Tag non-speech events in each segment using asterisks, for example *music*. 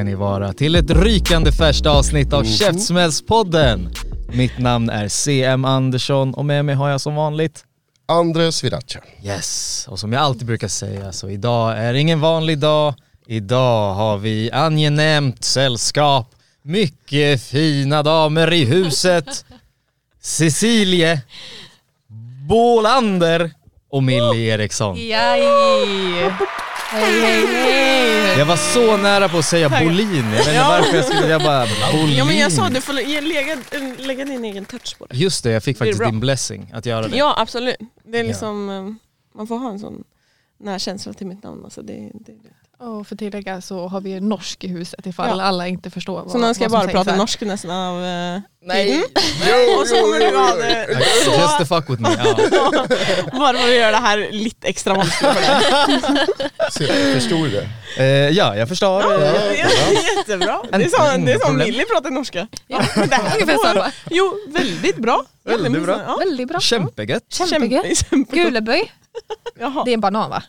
Ska ni vara till ett rykande färskt avsnitt av Käftsmällspodden. Mitt namn är CM Andersson och med mig har jag som vanligt Andres Sriracha. Yes, och som jag alltid brukar säga så idag är ingen vanlig dag. Idag har vi angenämt sällskap, mycket fina damer i huset. *laughs* Cecilie Bålander och Millie Eriksson. Jaj! Hej, hej, hej! Jag var så nära på att säga Bolin, jag vet inte Ja. varför jag skulle, jag bara Bolin. Ja men jag sa du får lä- lägga, lägga din egen touch på det. Just det, jag fick faktiskt din blessing att göra det. Ja absolut. Det är liksom, eh, man får ha en sån nära känsla till mitt namn. Alltså det, det, det. Och för tillägga så har vi norsk i huset ifall Ja. alla inte förstår vad Så nu ska jag bara prata här. norsk resten av uh, Nej! *laughs* Och så kommer du ha det Just the fuck with me. Ja. bara för att göra det här lite extra vanskligt för dig. *laughs* Förstod du det? Eh, ja, jag förstår. Ja, Ja. Jättebra. Det är som, det är som. Millie pratar norska. Ja, Men det här går-. Jo, väldigt bra. Väldigt bra. Ja. Väldigt bra. Kämpegött. Kämpegött. Kämpe, kämpe. Guleböj, *laughs* Jaha. det är en banan va?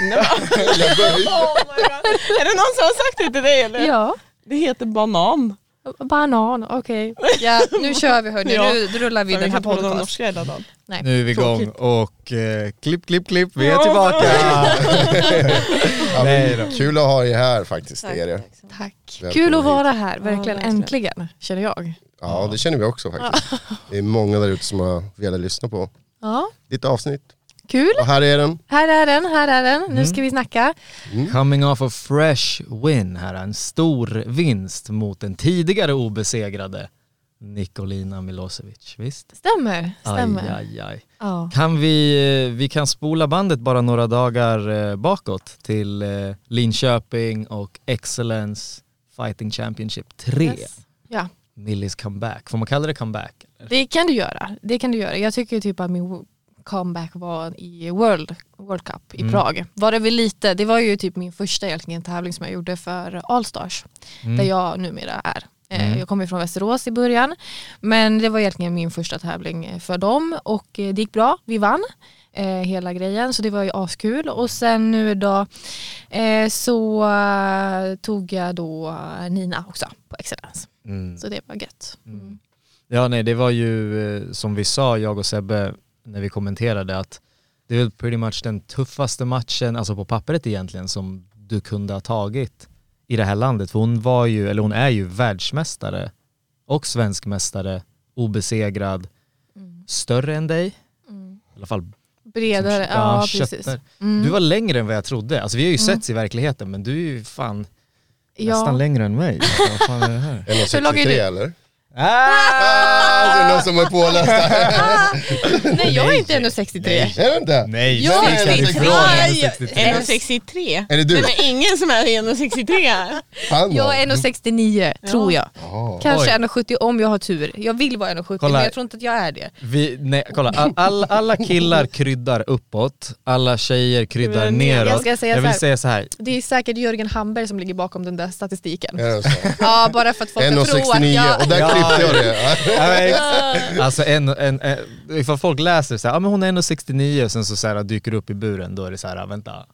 Nej, *laughs* *laughs* Oh my God. Är det någon som har sagt det till dig eller? Ja. Det heter banan. Banan, okej. Ja, nu kör vi hörni, *laughs* Ja. nu rullar vi den vi här podcasten. norska hela dagen. Nej. Nu är vi igång och eh, klipp, klipp, klipp, vi är Ja. tillbaka. Ja, Nej men då. Kul att ha er här faktiskt. Är det. Tack. Välkommen Kul att vara här, verkligen verkligen. äntligen känner jag. Ja, det känner vi också faktiskt. Det är många där ute som har velat lyssna på Ja, ditt avsnitt. Kul. Och här är den. Här är den, här är den. Nu ska vi snacka. Coming off a fresh win här, en stor vinst mot den tidigare obesegrade Nikolina Milosevic, visst? Stämmer, stämmer. Aj, aj, aj. Ja. Kan vi, eh, vi kan spola bandet bara några dagar eh, bakåt till eh, Linköping och Excellence Fighting Championship 3. Yes. Ja. Millis comeback, får man kalla det comeback? Det kan du göra. Det kan du göra. Jag tycker typ att min comeback var i World, World Cup i Mm. Prag. Var det väl lite, det var ju typ min första egentligen tävling som jag gjorde för Allstars. Mm. Där jag numera är. Eh, Mm. Jag kommer från Västerås i början. Men det var egentligen min första tävling för dem och eh, det gick bra. Vi vann eh, hela grejen så det var ju askul. Och sen nu då eh, så tog jag då Nina också på Excellence. Mm. Så det var gött. Mm. Ja nej det var ju som vi sa jag och Sebbe när vi kommenterade att det är väl pretty much den tuffaste matchen, alltså på pappret egentligen, som du kunde ha tagit i det här landet. För hon var ju, eller hon är ju världsmästare och svenskmästare, obesegrad, Mm. större än dig. Mm. I alla fall Bredare, som- ja, precis. Mm. Du var längre än vad jag trodde. Alltså vi har ju Mm. setts i verkligheten men du är ju fan ja. nästan längre än mig. Alltså, *laughs* vad fan är det här? 1,63 lång är du? eller? Ah! Det är någon som är påläst här. *laughs* Nej jag är inte 1,63. Nej. Är det inte? Nej, Jag är härifrån, 63. 1,63. Är det Det du? är ingen som är 1,63 här. Han då? Jag är 1,69 tror jag. Ja. Kanske Oj. 1,70 om jag har tur. Jag vill vara 1,70 Kolla. men jag tror inte att jag är det. Vi, nej, kolla, all, all, alla killar *laughs* kryddar uppåt, alla tjejer kryddar Jag neråt. ska säga Jag vill så säga så här. Det är säkert Jörgen Hamberg som ligger bakom den där statistiken. Är det så? Ja bara för att folk ska tro att 1,69 jag... och där klippte jag det. Alltså en, en, en, ifall folk läser så här, ah, men hon är 1,69 och sen så, så här, dyker upp i buren, då är det så här, vänta,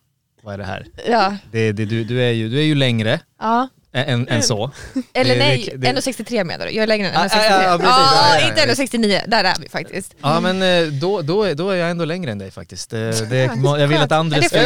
vad är det här? Ja. Det, det, du, du, är ju, du är ju längre, ja. Än, än så. *laughs* Eller Det- nej, det- det- 1,63 menar du? Jag är längre än Ja, 1,63. ja, ja, precis. Ja, ja, ja. inte 1,69, där är vi faktiskt. Ja men eh, då, då, är, då är jag ändå längre än dig faktiskt. Det, *laughs* det, jag vill att det ska?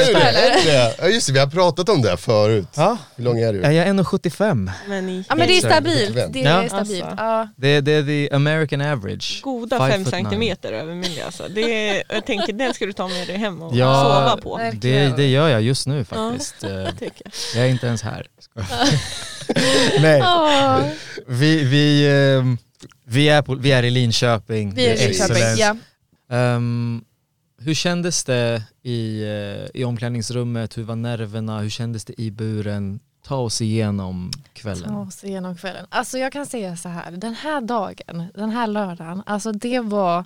Ja just det, vi har pratat om det förut. Ja, Hur lång är du? jag är 1,75. Men i Ja men det är stabilt. Det Ja. är stabilt. Alltså. Ja. Det, det är the American average. goda Five fem foot nine. centimeter över min alltså. det är, Jag tänker den ska du ta med dig hem och Ja. sova på. Det, det gör jag just nu faktiskt. *laughs* Tycker jag. Jag är inte ens här. *laughs* Nej, Åh, vi, vi, ehm, vi, är på, vi är i Linköping. vi är i Linköping. Ja. Ehm, hur kändes det i, eh, i omklädningsrummet? Hur var nerverna? Hur kändes det i buren? Ta oss igenom kvällen. Ta oss igenom kvällen. Alltså jag kan säga så här, den här dagen, den här lördagen, alltså det var,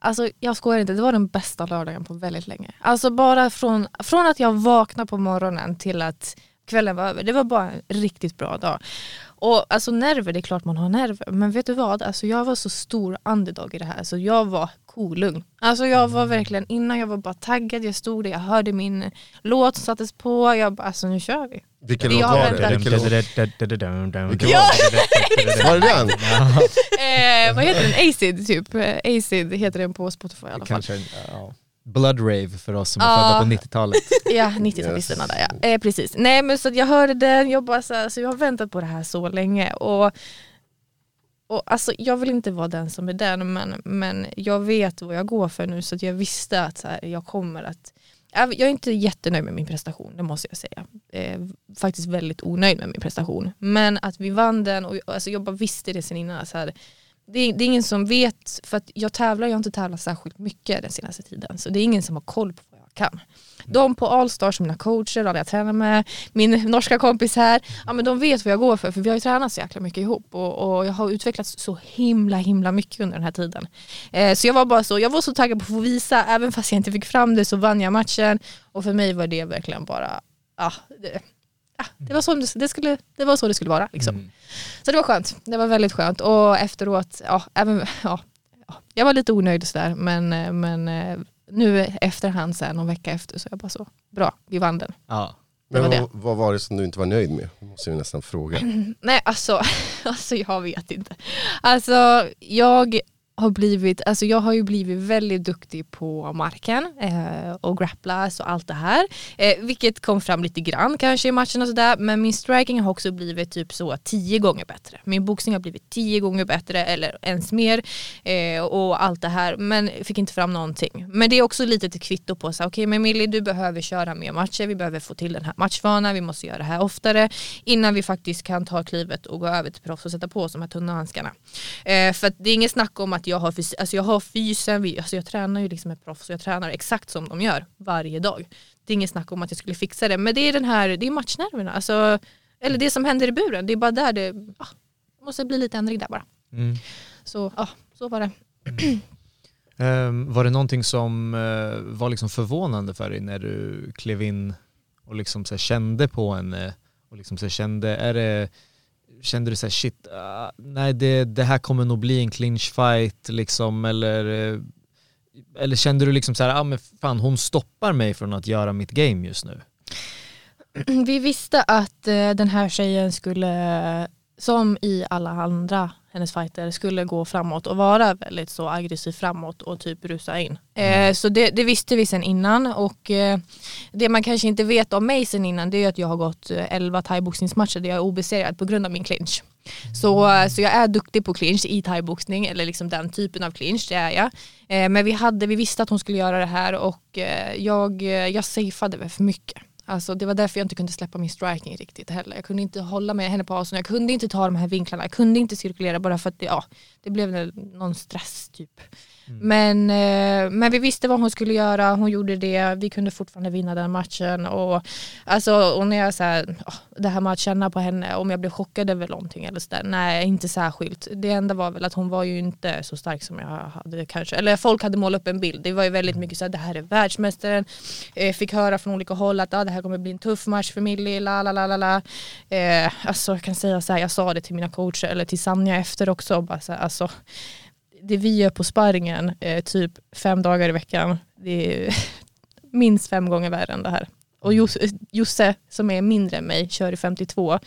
alltså jag skojar inte, det var den bästa lördagen på väldigt länge. Alltså bara från, från att jag vaknade på morgonen till att kvällen var över, det var bara en riktigt bra dag. Och alltså nerver, det är klart man har nerver, men vet du vad? Alltså jag var så stor underdog i det här, så jag var kolugn. Alltså jag var verkligen, innan jag var bara taggad, jag stod där, jag hörde min låt som sattes på, jag bara, alltså nu kör vi. Vilken Vi låt var det? Vilken låt? Ja. *laughs* Var det den? eh, vad heter den? Acid typ. Eh, Acid heter den på Spotify i alla fall. Kanske, ja. Blood rave för oss som är födda på 90-talet. *laughs* Ja, 90-talisterna där ja. Eh, precis. Nej men så att jag hörde den, jag bara så här, så jag har väntat på det här så länge. Och, och alltså, jag vill inte vara den som är den men, men jag vet vad jag går för nu så att jag visste att så här, jag kommer att jag jag är inte jättenöjd med min prestation, det måste jag säga. Eh, faktiskt väldigt onöjd med min prestation. Men att vi vann den och alltså, jag bara visste det sen innan. Så här, det, är, det är ingen som vet, för att jag tävlar, jag har inte tävlat särskilt mycket den senaste tiden. Så det är ingen som har koll på vad jag kan. De på Allstars, mina coacher, alla jag tränar med, min norska kompis här, ja, men de vet vad jag går för för vi har ju tränat så jäkla mycket ihop och, och jag har utvecklats så himla himla mycket under den här tiden. Eh, så jag var bara så, jag var så taggad på att få visa, även fast jag inte fick fram det så vann jag matchen och för mig var det verkligen bara, ja, det, ja, det, var, så det, skulle, det var så det skulle vara. Liksom. Mm. Så det var skönt, det var väldigt skönt och efteråt, ja, även, ja, ja jag var lite onöjd sådär men, eh, men eh, nu efterhand sen, någon vecka efter så är jag bara så, bra, vi vann den. Ja. Det var Men det. vad, vad var det som du inte var nöjd med? Det måste vi nästan fråga. *clears throat* Nej alltså, *laughs* alltså jag vet inte. Alltså jag har blivit, alltså jag har ju blivit väldigt duktig på marken eh, och grapplas och allt det här. Eh, vilket kom fram lite grann kanske i matchen och sådär. Men min striking har också blivit typ så tio gånger bättre. Min boxning har blivit tio gånger bättre eller ens mer. Eh, och allt det här. Men fick inte fram någonting. Men det är också lite ett kvitto på så okej men Millie du behöver köra mer matcher. Vi behöver få till den här matchvanan. Vi måste göra det här oftare. Innan vi faktiskt kan ta klivet och gå över till proffs och sätta på oss de här tunna handskarna. Eh, för att det är inget snack om att jag har, fys- alltså jag har fysen, alltså jag tränar ju liksom med proffs och jag tränar exakt som de gör varje dag. Det är inget snack om att jag skulle fixa det men det är den här, det är matchnerverna. Alltså, eller det som händer i buren, det är bara där det ah, måste bli lite ändring där bara. Mm. Så ja, så var det. *clears throat* Ehm, var det någonting som eh, var liksom förvånande för dig när du klev in och liksom så här kände på henne? Och liksom här kände, är det, kände du såhär shit, uh, nej det, det här kommer nog bli en clinch fight liksom eller, eh, eller kände du liksom så här, ah, men fan hon stoppar mig från att göra mitt game just nu? Vi visste att eh, den här tjejen skulle, som i alla andra hennes fighter, skulle gå framåt och vara väldigt så aggressiv framåt och typ rusa in. Eh, så det, det visste vi sen innan och eh, det man kanske inte vet om mig sen innan det är att jag har gått eh, 11 thaiboxningsmatcher där jag är obesegrad på grund av min clinch. Så, eh, så jag är duktig på clinch i thaiboxning eller liksom den typen av clinch, det är jag. Eh, men vi, hade, vi visste att hon skulle göra det här och eh, jag, eh, jag safeade för mycket. Alltså det var därför jag inte kunde släppa min striking riktigt heller. Jag kunde inte hålla med henne på avstånd, jag kunde inte ta de här vinklarna, jag kunde inte cirkulera bara för att det, ja, det blev någon stress typ. Men, eh, men vi visste vad hon skulle göra, hon gjorde det, vi kunde fortfarande vinna den matchen. Och, alltså, och när jag så här, det här med att känna på henne, om jag blev chockad över någonting eller sådär, nej inte särskilt. Det enda var väl att hon var ju inte så stark som jag hade kanske, eller folk hade målat upp en bild. Det var ju väldigt mycket så här, det här är världsmästaren, eh, fick höra från olika håll att ah, det här kommer bli en tuff match för Millie, la la la la la. Eh, alltså jag kan säga så här, jag sa det till mina coacher eller till Sanja efter också, bara så här, alltså det vi gör på sparringen eh, typ fem dagar i veckan, det är *laughs* minst fem gånger värre än det här. Och Jos- Josse som är mindre än mig kör i 52.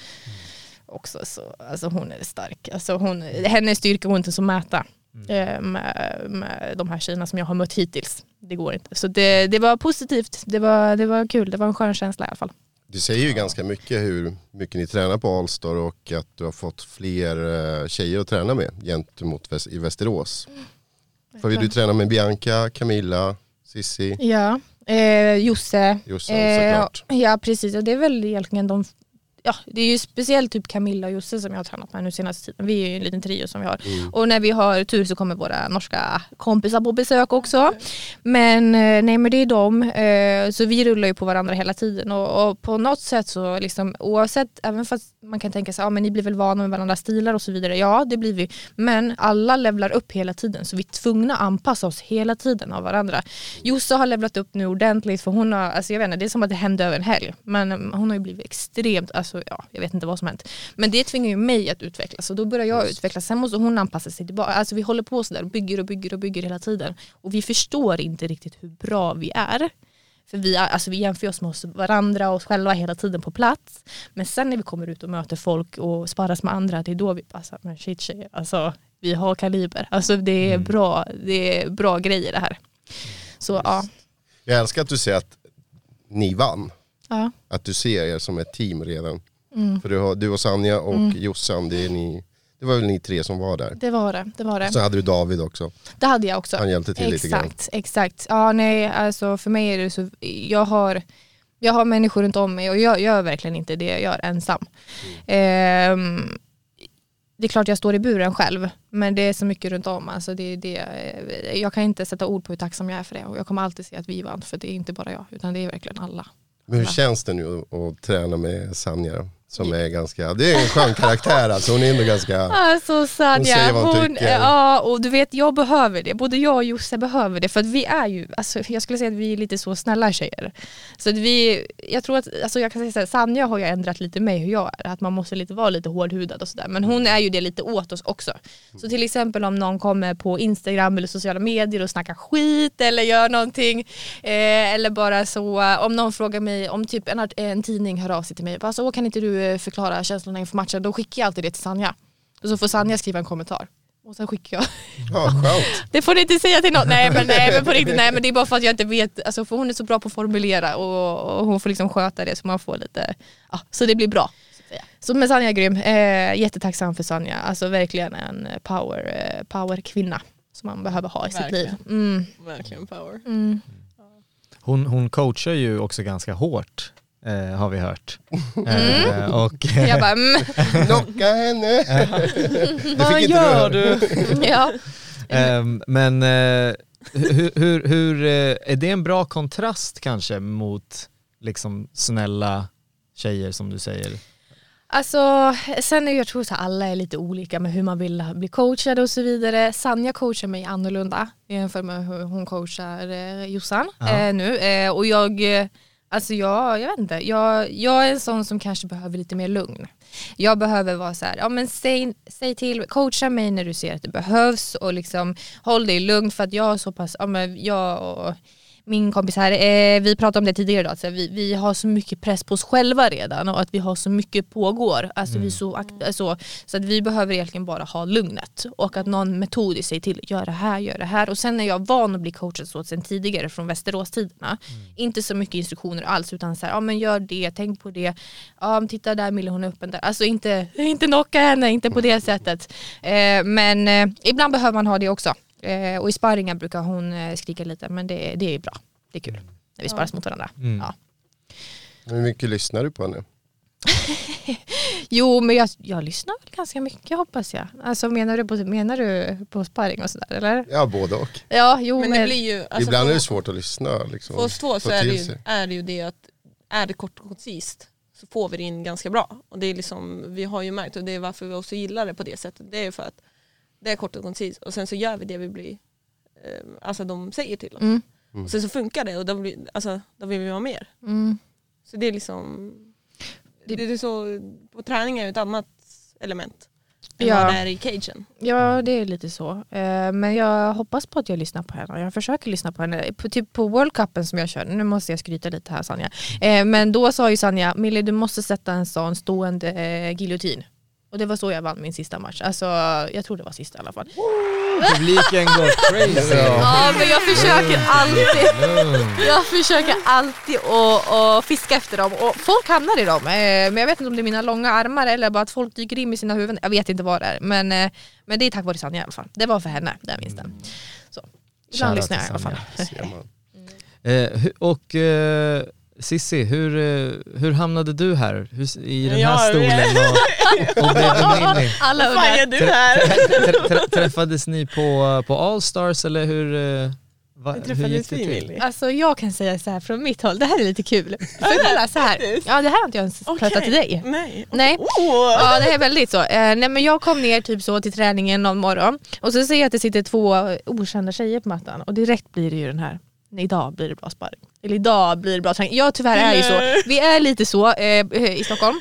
också så, alltså hon är stark. Alltså hon, hennes styrka går inte så att mäta eh, med, med de här tjejerna som jag har mött hittills. Det går inte. Så det, det var positivt, det var, det var kul, det var en skön känsla i alla fall. Du säger ju ganska mycket hur mycket ni tränar på Allstar och att du har fått fler eh, tjejer att träna med gentemot i Västerås. För du tränar med? Bianca, Camilla, Sissi, Ja, eh, Josse. Jossan Eh, ja precis. Och det är väl egentligen de Ja, det är ju speciellt typ Camilla och Josse som jag har tränat med nu senaste tiden. Vi är ju en liten trio som vi har. Mm. Och när vi har tur så kommer våra norska kompisar på besök också. Men eh, nej men det är de. Eh, så vi rullar ju på varandra hela tiden och, och på något sätt så liksom oavsett, även fast man kan tänka sig ja men ni blir väl vana med varandras stilar och så vidare. Ja det blir vi. Men alla levlar upp hela tiden så vi är tvungna att anpassa oss hela tiden av varandra. Josse har levlat upp nu ordentligt för hon har, alltså jag vet inte, det är som att det hände över en helg. Men mm, hon har ju blivit extremt, alltså ja, jag vet inte vad som hänt. Men det tvingar ju mig att utvecklas och då börjar jag utvecklas. Sen måste hon anpassa sig tillbaka. Alltså vi håller på sådär och bygger och bygger och bygger hela tiden. Och vi förstår inte riktigt hur bra vi är. För vi, alltså vi jämför oss med oss varandra och oss själva hela tiden på plats. Men sen när vi kommer ut och möter folk och sparras med andra, det är då vi passar. Men shit tjejer, alltså vi har kaliber. Alltså det är bra, det är bra grejer det här. Så ja. Jag älskar att du säger att ni vann. Ja. Att du ser er som ett team redan. Mm. För du, har, du och Sanja och Jossan, det, är ni, det var väl ni tre som var där. Det var det. Det, var det. Så hade du David också. det hade jag också. Han hjälpte till lite grann. Exakt, exakt. Ja, nej, alltså för mig är det så, jag har, jag har människor runt om mig och jag gör verkligen inte det jag gör ensam. Ehm, det är klart jag står i buren själv, men det är så mycket runt om. Alltså det, det, eh, jag kan inte sätta ord på hur tacksam jag är för det och jag kommer alltid säga att vi vann, för det är inte bara jag, utan det är verkligen alla. Men hur känns det nu att, att träna med Sanja? Som är ganska, det är en skön karaktär alltså. Hon är ändå ganska, Alltså Sanja, säger vad hon hon, tycker. ja och du vet jag behöver det, både jag och Josse behöver det för att vi är ju, alltså, jag skulle säga att vi är lite så snälla tjejer. Så att vi, jag tror att, alltså jag kan säga så här, Sanja har ju ändrat lite mig hur jag är, att man måste lite vara lite hårdhudad och sådär men hon är ju det lite åt oss också. Så till exempel om någon kommer på Instagram eller sociala medier och snackar skit eller gör någonting eh, eller bara så, om någon frågar mig, om typ en, en tidning hör av sig till mig, bara så, "Åh, kan inte du förklara känslorna inför matchen? Då skickar jag alltid det till Sanja. Och så får Sanja skriva en kommentar. Och sen skickar jag. ja skönt. *laughs* Det får ni inte säga till någon. Nej men, nej men på riktigt, *laughs* nej men det är bara för att jag inte vet. Alltså för hon är så bra på att formulera och, och hon får liksom sköta det så man får lite, ja, så det blir bra. Så men Sanja är grym. Eh, jättetacksam för Sanja. Alltså verkligen en power, eh, powerkvinna som man behöver ha i sitt liv. Verkligen. Mm, Verkligen power. mm. Hon, hon coachar ju också ganska hårt, eh, har vi hört. Eh, och, *laughs* Jag bara, mm, *laughs* Knocka henne! *laughs* det Vad gör du. du? ja. Ehm, men eh, hur, hur, hur, eh, är det en bra kontrast kanske mot liksom snälla tjejer som du säger? Alltså, sen är jag tror att alla är lite olika med hur man vill bli coachad och så vidare. Sanja coachar mig annorlunda jämfört med hur hon coachar eh, Jossan Ja. eh, nu. Eh, och jag, eh, alltså jag, jag vet inte, jag, jag är en sån som kanske behöver lite mer lugn. Jag behöver vara så här, ja men säg, säg till, coacha mig när du ser att det behövs och liksom håll dig lugn för att jag är så pass, ja men jag och min kompis här, eh, vi pratade om det tidigare idag, så vi, vi har så mycket press på oss själva redan och att vi har så mycket pågår. Alltså vi är så, akt- så, att vi behöver egentligen bara ha lugnet och att någon metodiskt säger till, gör det här, gör det här. Och sen är jag van att bli coachad så sen tidigare från Västerås-tiderna. Inte så mycket instruktioner alls utan så här, ja men gör det, tänk på det. Ja men titta där Mille hon är öppen där. Alltså inte, inte knocka henne, inte på det sättet. Eh, men eh, ibland behöver man ha det också. Eh, och i sparringar brukar hon eh, skrika lite men det, det är bra. Det är kul när vi sparras mot varandra. Mm. Ja. Hur mycket lyssnar du på henne? *laughs* Jo men jag, jag lyssnar väl ganska mycket hoppas jag. Alltså menar du på, menar du på sparring och sådär eller? Ja både och. Ja jo Men men, det blir ju, alltså Ibland för, är det svårt att lyssna. Liksom, för oss två så är det, ju, är det ju det att är det kort och koncist så får vi det in ganska bra. Och det är liksom, vi har ju märkt och det är varför vi också gillar det på det sättet. Det är för att det är kort och koncist och sen så gör vi det vi blir, eh, alltså de säger till oss. Mm. Och sen så funkar det och då, blir, alltså, då vill vi ha mer. mm, Så det är liksom, det, det är så, på träning är ett annat element än Ja. vad det är i cagen. ja det är lite så. Eh, men jag hoppas på att jag lyssnar på henne. Jag försöker lyssna på henne. På, typ på World Cupen som jag kör, nu måste jag skryta lite här Sanja. Eh, men då sa ju Sanja, Mille du måste sätta en sån stående eh, giljotin. Och det var så jag vann min sista match. Alltså, jag tror det var sista i alla fall. Publiken går crazy. *laughs* Ja men jag försöker alltid Jag försöker alltid att, att fiska efter dem och folk hamnar i dem. Eh, Men jag vet inte om det är mina långa armar eller bara att folk dyker in med sina huvuden. Jag vet inte vad det är men, eh, men det är tack vare Sanja i alla fall. Det var för henne, den vinsten. Så. Ibland lyssnar jag i alla fall. Man. *laughs* Eh, och eh, Sissi, hur, eh, hur hamnade du här i den här Ja, stolen och, och blev i? Alla undrar. gör du här? Trä- trä- Träffades ni på, på Allstars eller hur, eh, va, Vi hur träffades gick det vi till? Millie. Alltså jag kan säga så här från mitt håll, det här är lite kul. För kolla så här. Ja det här har inte jag ens pratat till dig. Nej. Nej. Oh. Ja det är väldigt så. Eh, nej men jag kom ner typ så till träningen någon morgon och så ser jag att det sitter två okända tjejer på mattan och direkt blir det ju den här Nej, idag blir det bra sparring. Eller idag blir det bra träning. Jag tyvärr är ju så. Vi är lite så eh, i Stockholm.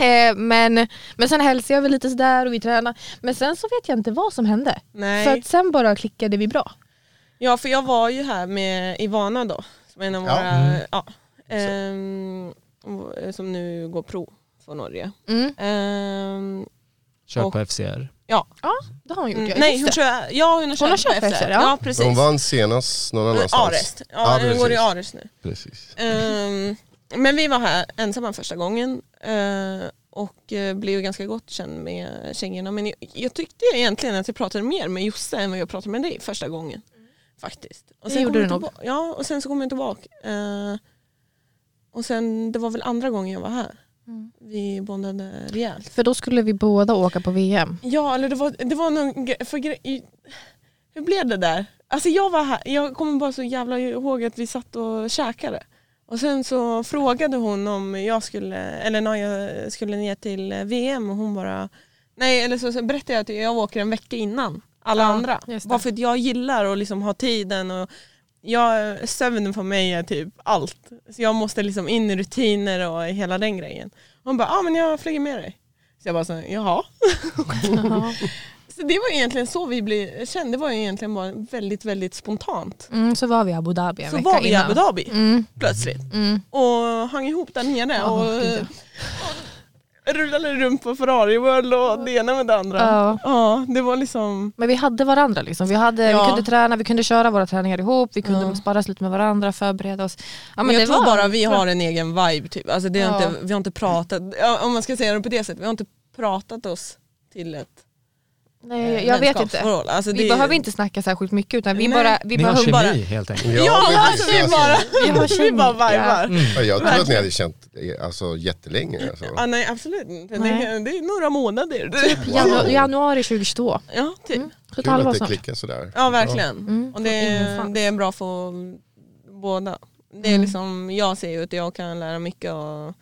Eh, men, men sen hälsar jag väl lite sådär och vi tränar. Men sen så vet jag inte vad som hände. Nej. För att sen bara klickade vi bra. Ja för jag var ju här med Ivana då, som en av Ja. våra, ja, ehm, som nu går pro för Norge. Mm. Kört Och- på FCR. Ja, Ja, det har hon gjort. mm, ja, nej hon kör, ja, hon har kört, har kört på efter. Ja. ja precis. Hon vann senast någon annanstans. Arest, ja, Ja, hon går i. Arest nu. Precis. Ehm, men vi var här ensamma första gången eh, och eh, blev ju ganska gott känd med tjejerna. Men jag, jag tyckte egentligen att jag pratade mer med Josse än vad jag pratade med dig första gången. Faktiskt. Och Det gjorde du nog. Ja, och sen så kom jag tillbaka. Eh, och sen, det var väl andra gången jag var här. Mm. Vi bondade rejält. För då skulle vi båda åka på VM. Ja, eller det var, det var någon för Hur blev det där? Alltså jag var här, jag kommer bara så jävla ihåg att vi satt och käkade. Och sen så frågade hon om jag skulle, eller när jag skulle ner till VM och hon bara Nej eller så, så berättade jag att jag åker en vecka innan alla Ja, andra. Bara för att jag gillar att liksom ha tiden och jag, sömnen för mig är typ allt. Så jag måste liksom in i rutiner och hela den grejen. Hon bara, ja ah, men jag flyger med dig. Så jag bara, så, jaha. *laughs* Så det var egentligen så vi blev kända, det var egentligen bara väldigt väldigt spontant. Mm, så var vi i Abu Dhabi en Så vecka var vi i innan. Abu Dhabi Mm, plötsligt mm. och hang ihop där nere Ja, och rullade runt på Ferrari World och det ena med det andra. Ja. Ja, det var liksom, Men vi hade varandra liksom. Vi, hade, Ja. vi kunde träna, vi kunde köra våra träningar ihop, vi kunde Ja. sparras lite med varandra, förbereda oss. Ja, men jag det tror var- bara vi har en egen vibe typ. Alltså det är inte, vi har inte pratat, om man ska säga det på det sättet, vi har inte pratat oss till ett Nej, eh, jag vet inte. Alltså Vi det- behöver inte snacka särskilt mycket utan vi Nej. bara, vi Ni bara har kemi bara- helt enkelt. Ja, men alltså vi alltså, bara, Vi har vi kemi, bara vibar. Mm. Ja, jag tror att ni hade känt det alltså, jättelänge. Alltså. Ja, nej absolut inte, det, Nej. är- det är några månader. Janu- januari 2022. Ja, typ. Mm. Så Kul att det snart. klickar sådär. Ja verkligen. Mm, Och det, fan. det är bra för båda. Det är Mm. liksom, jag ser ju att jag kan lära mycket av,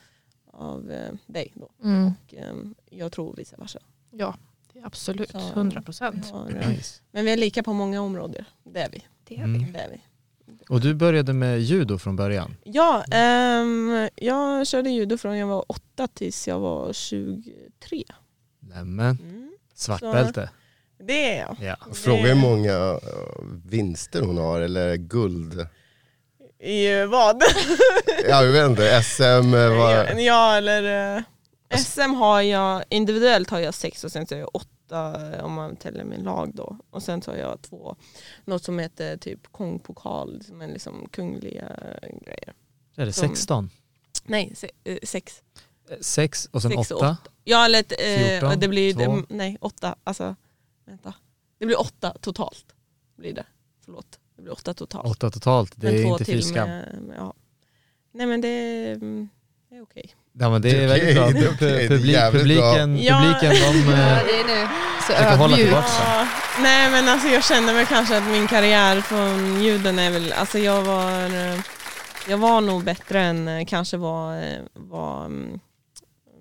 av eh, dig då. Mm. Och, eh, jag tror vice versa. Ja, det är absolut. Så- 100 procent. Nice. Men vi är lika på många områden. Det är vi. Det är Mm. Det är vi. Och du började med judo från början? Ja, ehm, jag körde judo från jag var åtta tills jag var 23. Nämen, Mm. svart Så-. Det är jag. Ja. Fråga hur många eh, vinster hon har, eller guld. I eh, vad? *laughs* Ja, jag vet inte, SM eh, var... Ja eller SM har jag, individuellt har jag sex och sen så har jag åtta eh, om man täller med lag då. Och sen så har jag två, något som heter typ kongpokal, som är liksom kungliga grejer. Är det Som- 16? Nej, se, eh, sex. Sex och sen Sex och åtta? Ja eller eh, 14, det blir, det, nej åtta, alltså vänta. Det blir åtta totalt. Blir det. Förlåt. Det blir åtta totalt. Åtta totalt, det Men är inte fy skam. ja. Nej men det, mm, det är okej. Ja men det är väldigt bra. det är Publik, jävligt bra. publiken, Ja. publiken de... Ja, eh, det är nu så Försöker hålla tillbaka. Ja, nej men alltså jag känner väl kanske att min karriär från juden är väl, alltså jag var, eh, jag var nog bättre än eh, kanske vad, eh, vad mm,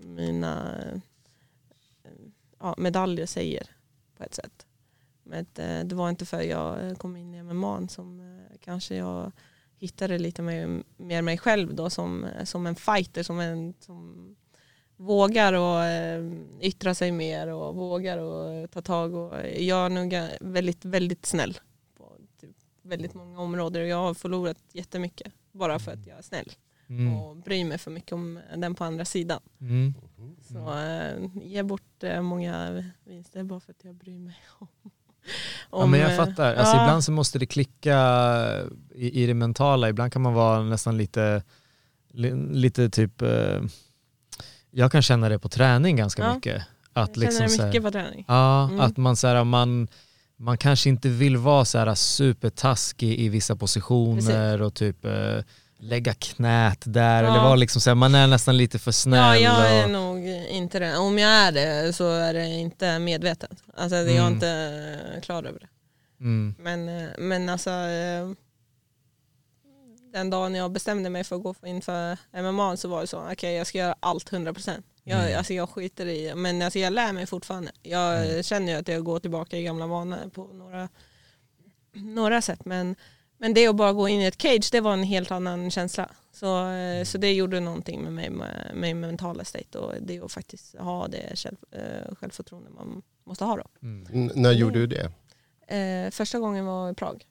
mina ja, medaljer säger på ett sätt. Men det var inte för jag kom in i MMA som kanske jag hittade lite mer, mer mig själv då som, eh, som en fighter, som en som vågar och eh, yttra sig mer och vågar och ta tag och jag är nog väldigt, väldigt snäll på typ väldigt många områden och jag har förlorat jättemycket bara för att jag är snäll. Mm. och bryr mig för mycket om den på andra sidan. Mm. Så äh, ge bort eh, många vinster bara för att jag bryr mig om. Ja, men jag eh, fattar. Alltså, ja. Ibland så måste det klicka i, i det mentala. Ibland kan man vara nästan lite, li, lite typ... Eh, jag kan känna det på träning ganska Ja. mycket. Att Jag känner liksom så det här, mycket på träning. Ja, Mm. att man, så här, man, man kanske inte vill vara så här supertaskig i vissa positioner och typ eh, lägga knät där Ja. eller vara liksom så här, man är nästan lite för Ja, snäll. jag är och, nog inte det. Om jag är det så är det inte medvetet. Alltså, Jag är Mm. inte klar över det. mm, Men, eh, men alltså eh, den dagen jag bestämde mig för att gå in för MMA så var det så, okej jag ska göra allt 100%. Jag, Mm. alltså, jag skiter i men alltså, jag lär mig fortfarande. Jag Mm. känner ju att jag går tillbaka i gamla vanor på några, några sätt. Men, men det att bara gå in i ett cage, det var en helt annan känsla. Så, eh, så det gjorde någonting med mig, med, med mentala state och det att faktiskt ha det själv, eh, självförtroende man måste ha då. mm. När gjorde du det? Eh, första gången var i Prag.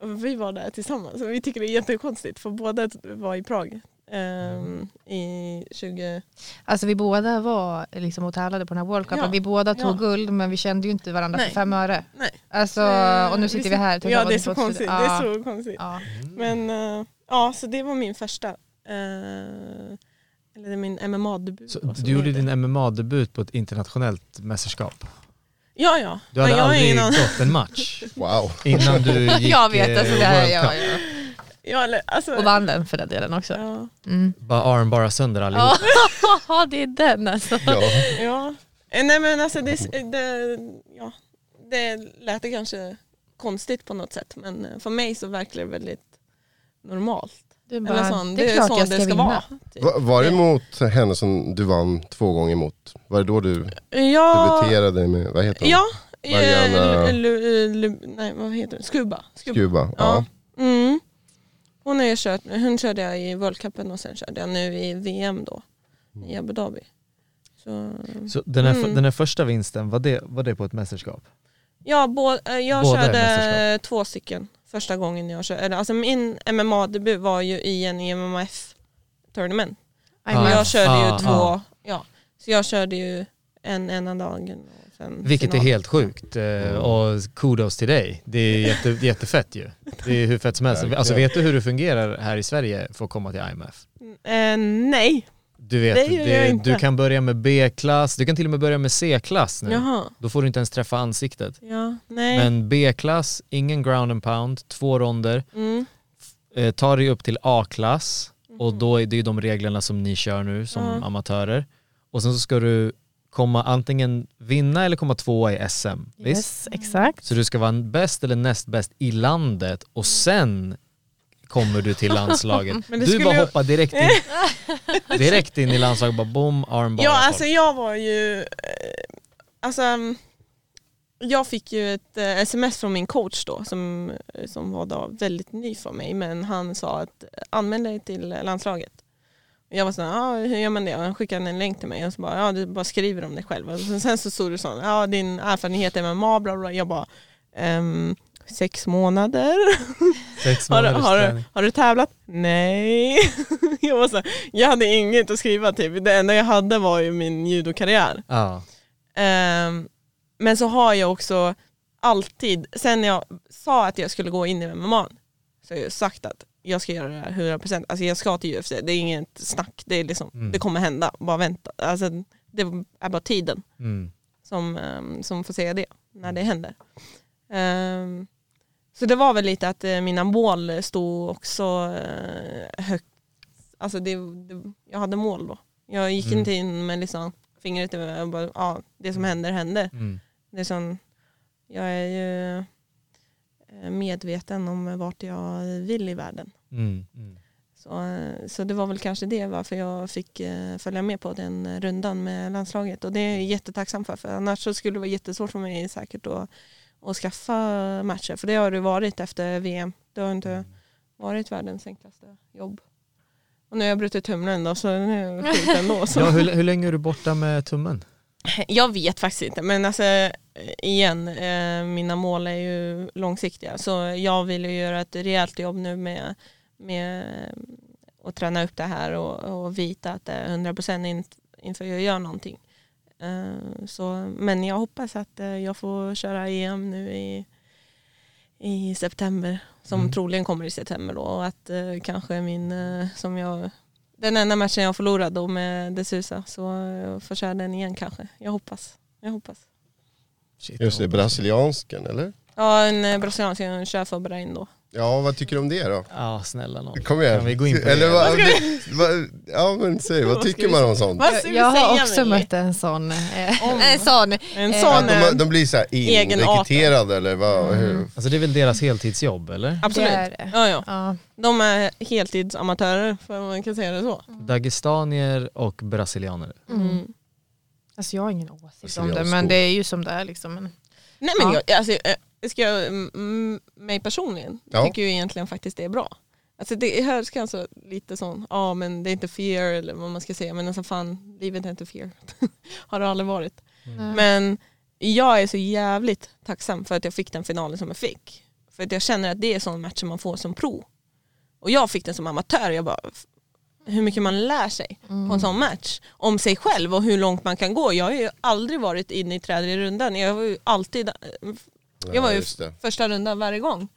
Vi var där tillsammans och vi tycker det är jättekonstigt för båda var i Prag. Ehm, I 20... Alltså vi båda var liksom och tävlade på den här World Cupen. Ja, Vi båda tog ja. guld men vi kände ju inte varandra Nej. för fem öre. Nej. Alltså, Eh, och nu sitter vi här. Ja det är så konstigt. ja. Det är så konstigt. Ja. Men eh, ja, så det var min första. eh, eller det är min MMA-debut. Så du gjorde din MMA-debut på ett internationellt mästerskap. Ja ja. Du hade aldrig gått en match *laughs* Wow. innan du *laughs* gick Jag vet, alltså det här, World Cup. ja. Ja, eller, alltså, Och vann den för den delen också. ja, Mm. Bara armbara sönder *laughs* allihop. Ja, det är den alltså. Ja. ja. Eh, Nej men alltså det, det, ja, det lät det kanske konstigt på något sätt men eh, för mig så verkar det väldigt normalt. Du Eller bara, sån, det är klart sån jag ska det ska vinna. vara. typ. Va- Var det mot henne som du vann två gånger mot? Var det då du Ja, debuterade med, vad heter hon? ja Mariana- eh, Lu, Lu, Lu, nej vad heter det? Skuba. Skuba. Kuba. Ja. Ja. Mm. Hon, har ju kört, hon körde jag i World Cupen och sen körde jag nu i VM då i Abu Dhabi. Så, Så den här, Mm. den här första vinsten, var det, var det på ett mästerskap? ja, bå, eh, jag Båda körde två stycken första gången jag körde. Alltså min MMA-debut var ju i en IMMF tournament. Nej, Ah, jag körde ju ah, två, ah. ja. Så jag körde ju en ena dagen. Vilket final. är helt sjukt eh, och kudos till dig. Det är *laughs* jätte, jättefett ju. Det är hur fett som helst. Alltså vet du hur det fungerar här i Sverige för att komma till IMF? Eh, nej, Du vet, Det gör jag inte. du kan börja med B-klass, du kan till och med börja med C-klass nu. jaha. Då får du inte ens träffa ansiktet. Ja, nej. Men B-klass, ingen ground and pound, två ronder, Mm. eh, tar dig upp till A-klass och då är det ju de reglerna som ni kör nu som Ja. amatörer. Och sen så ska du komma antingen vinna eller komma tvåa i SM. Visst? Yes, exakt. Så du ska vara bäst eller näst bäst i landet och sen kommer du till landslaget. *laughs* Du bara hoppar direkt in, *laughs* direkt in i landslaget, bara bom, arm bara. Ja, alltså jag var ju... eh, Alltså, jag fick ju ett eh, sms från min coach då som, som var då väldigt ny för mig men han sa att anmäl dig till landslaget. Jag var såhär, ja hur gör man det? Och han skickade en länk till mig och så bara, ja du bara skriver om dig själv. Och sen- sen så stod det så, ja din erfarenhet är MMA, bla bla. Jag bara, ehm, sex månader. Sex *laughs* Har, har, har du tävlat? Nej. *laughs* jag, var så, här, jag hade inget att skriva typ. Det enda jag hade var ju min judokarriär. Ja. Ehm, men så har jag också alltid, sen jag sa att jag skulle gå in i MMA, så har jag sagt att jag ska göra det här 100%. Alltså jag ska till UFC, det är inget snack, det, är liksom, Mm. det kommer hända, bara vänta. Alltså, det är bara tiden Mm. som, ehm, som får säga det när det händer. Ehm, så det var väl lite att eh, mina mål stod också uh, högt. Alltså det, det, jag hade mål då. Jag gick Mm. inte in med liksom fingret i och bara, ja, det som händer händer. Mm. Det är som, jag är ju eh, medveten om vart jag vill i världen. Mm. Mm. Så, eh, så det var väl kanske det varför jag fick eh, följa med på den rundan med landslaget och det är jag jättetacksam för för annars så skulle det vara jättesvårt för mig säkert att, att skaffa matcher för det har det varit efter VM. Det har inte varit världens enklaste jobb. Och nu har jag brutit tumlen då så nu är det skit ändå. Så. Ja, hur, hur länge är du borta med tummen? *laughs* Jag vet faktiskt inte men alltså eh, igen, eh, mina mål är ju långsiktiga så jag vill ju göra ett rejält jobb nu med, med och träna upp det här och, och vita att det är 100% in, inför jag gör någonting. Eh, så, men jag hoppas att eh, jag får köra EM nu i, i september som Mm. troligen kommer i september då och att eh, kanske min, eh, som jag den enda matchen jag förlorade då med Desusa så jag får köra den igen kanske. Jag hoppas. Jag hoppas. Shit, Just det, brasiliansken eller? Ja, en eh, brasiliansk jag kör för Bahrain då. Ja, vad tycker du om det då? Ja, snälla nån. Kom igen. Kan vi gå in på Eller det? vad, vad, ja men säg, vad tycker man om sånt? Jag, jag har också Amelie? mött en sån. Eh, en sån. En Eh, sån, Att eh, de, de blir så här inrekryterade eller vad? Hur? Alltså det är väl deras heltidsjobb eller? absolut. Det är det. Ja, ja. Ja. De är heltidsamatörer, för man kan säga det så. Dagestanier och brasilianer. Mm. Alltså jag har ingen åsikt om det men det är ju som det är liksom. Nej men Ja. jag, alltså, ska jag, mm, mig personligen, Ja. tycker ju egentligen faktiskt det är bra. Alltså det hörs kanske lite sån, ja men det är inte fear eller vad man ska säga, men alltså fan, livet är inte fear. *laughs* Har det aldrig varit. Nej. Men jag är så jävligt tacksam för att jag fick den finalen som jag fick. För att jag känner att det är sån match som man får som pro. Och jag fick den som amatör, jag bara, hur mycket man lär sig på en sån match. Om sig själv och hur långt man kan gå. Jag har ju aldrig varit inne i tredje rundan. Jag var ju alltid, jag var Ja, ju det. första rundan varje gång.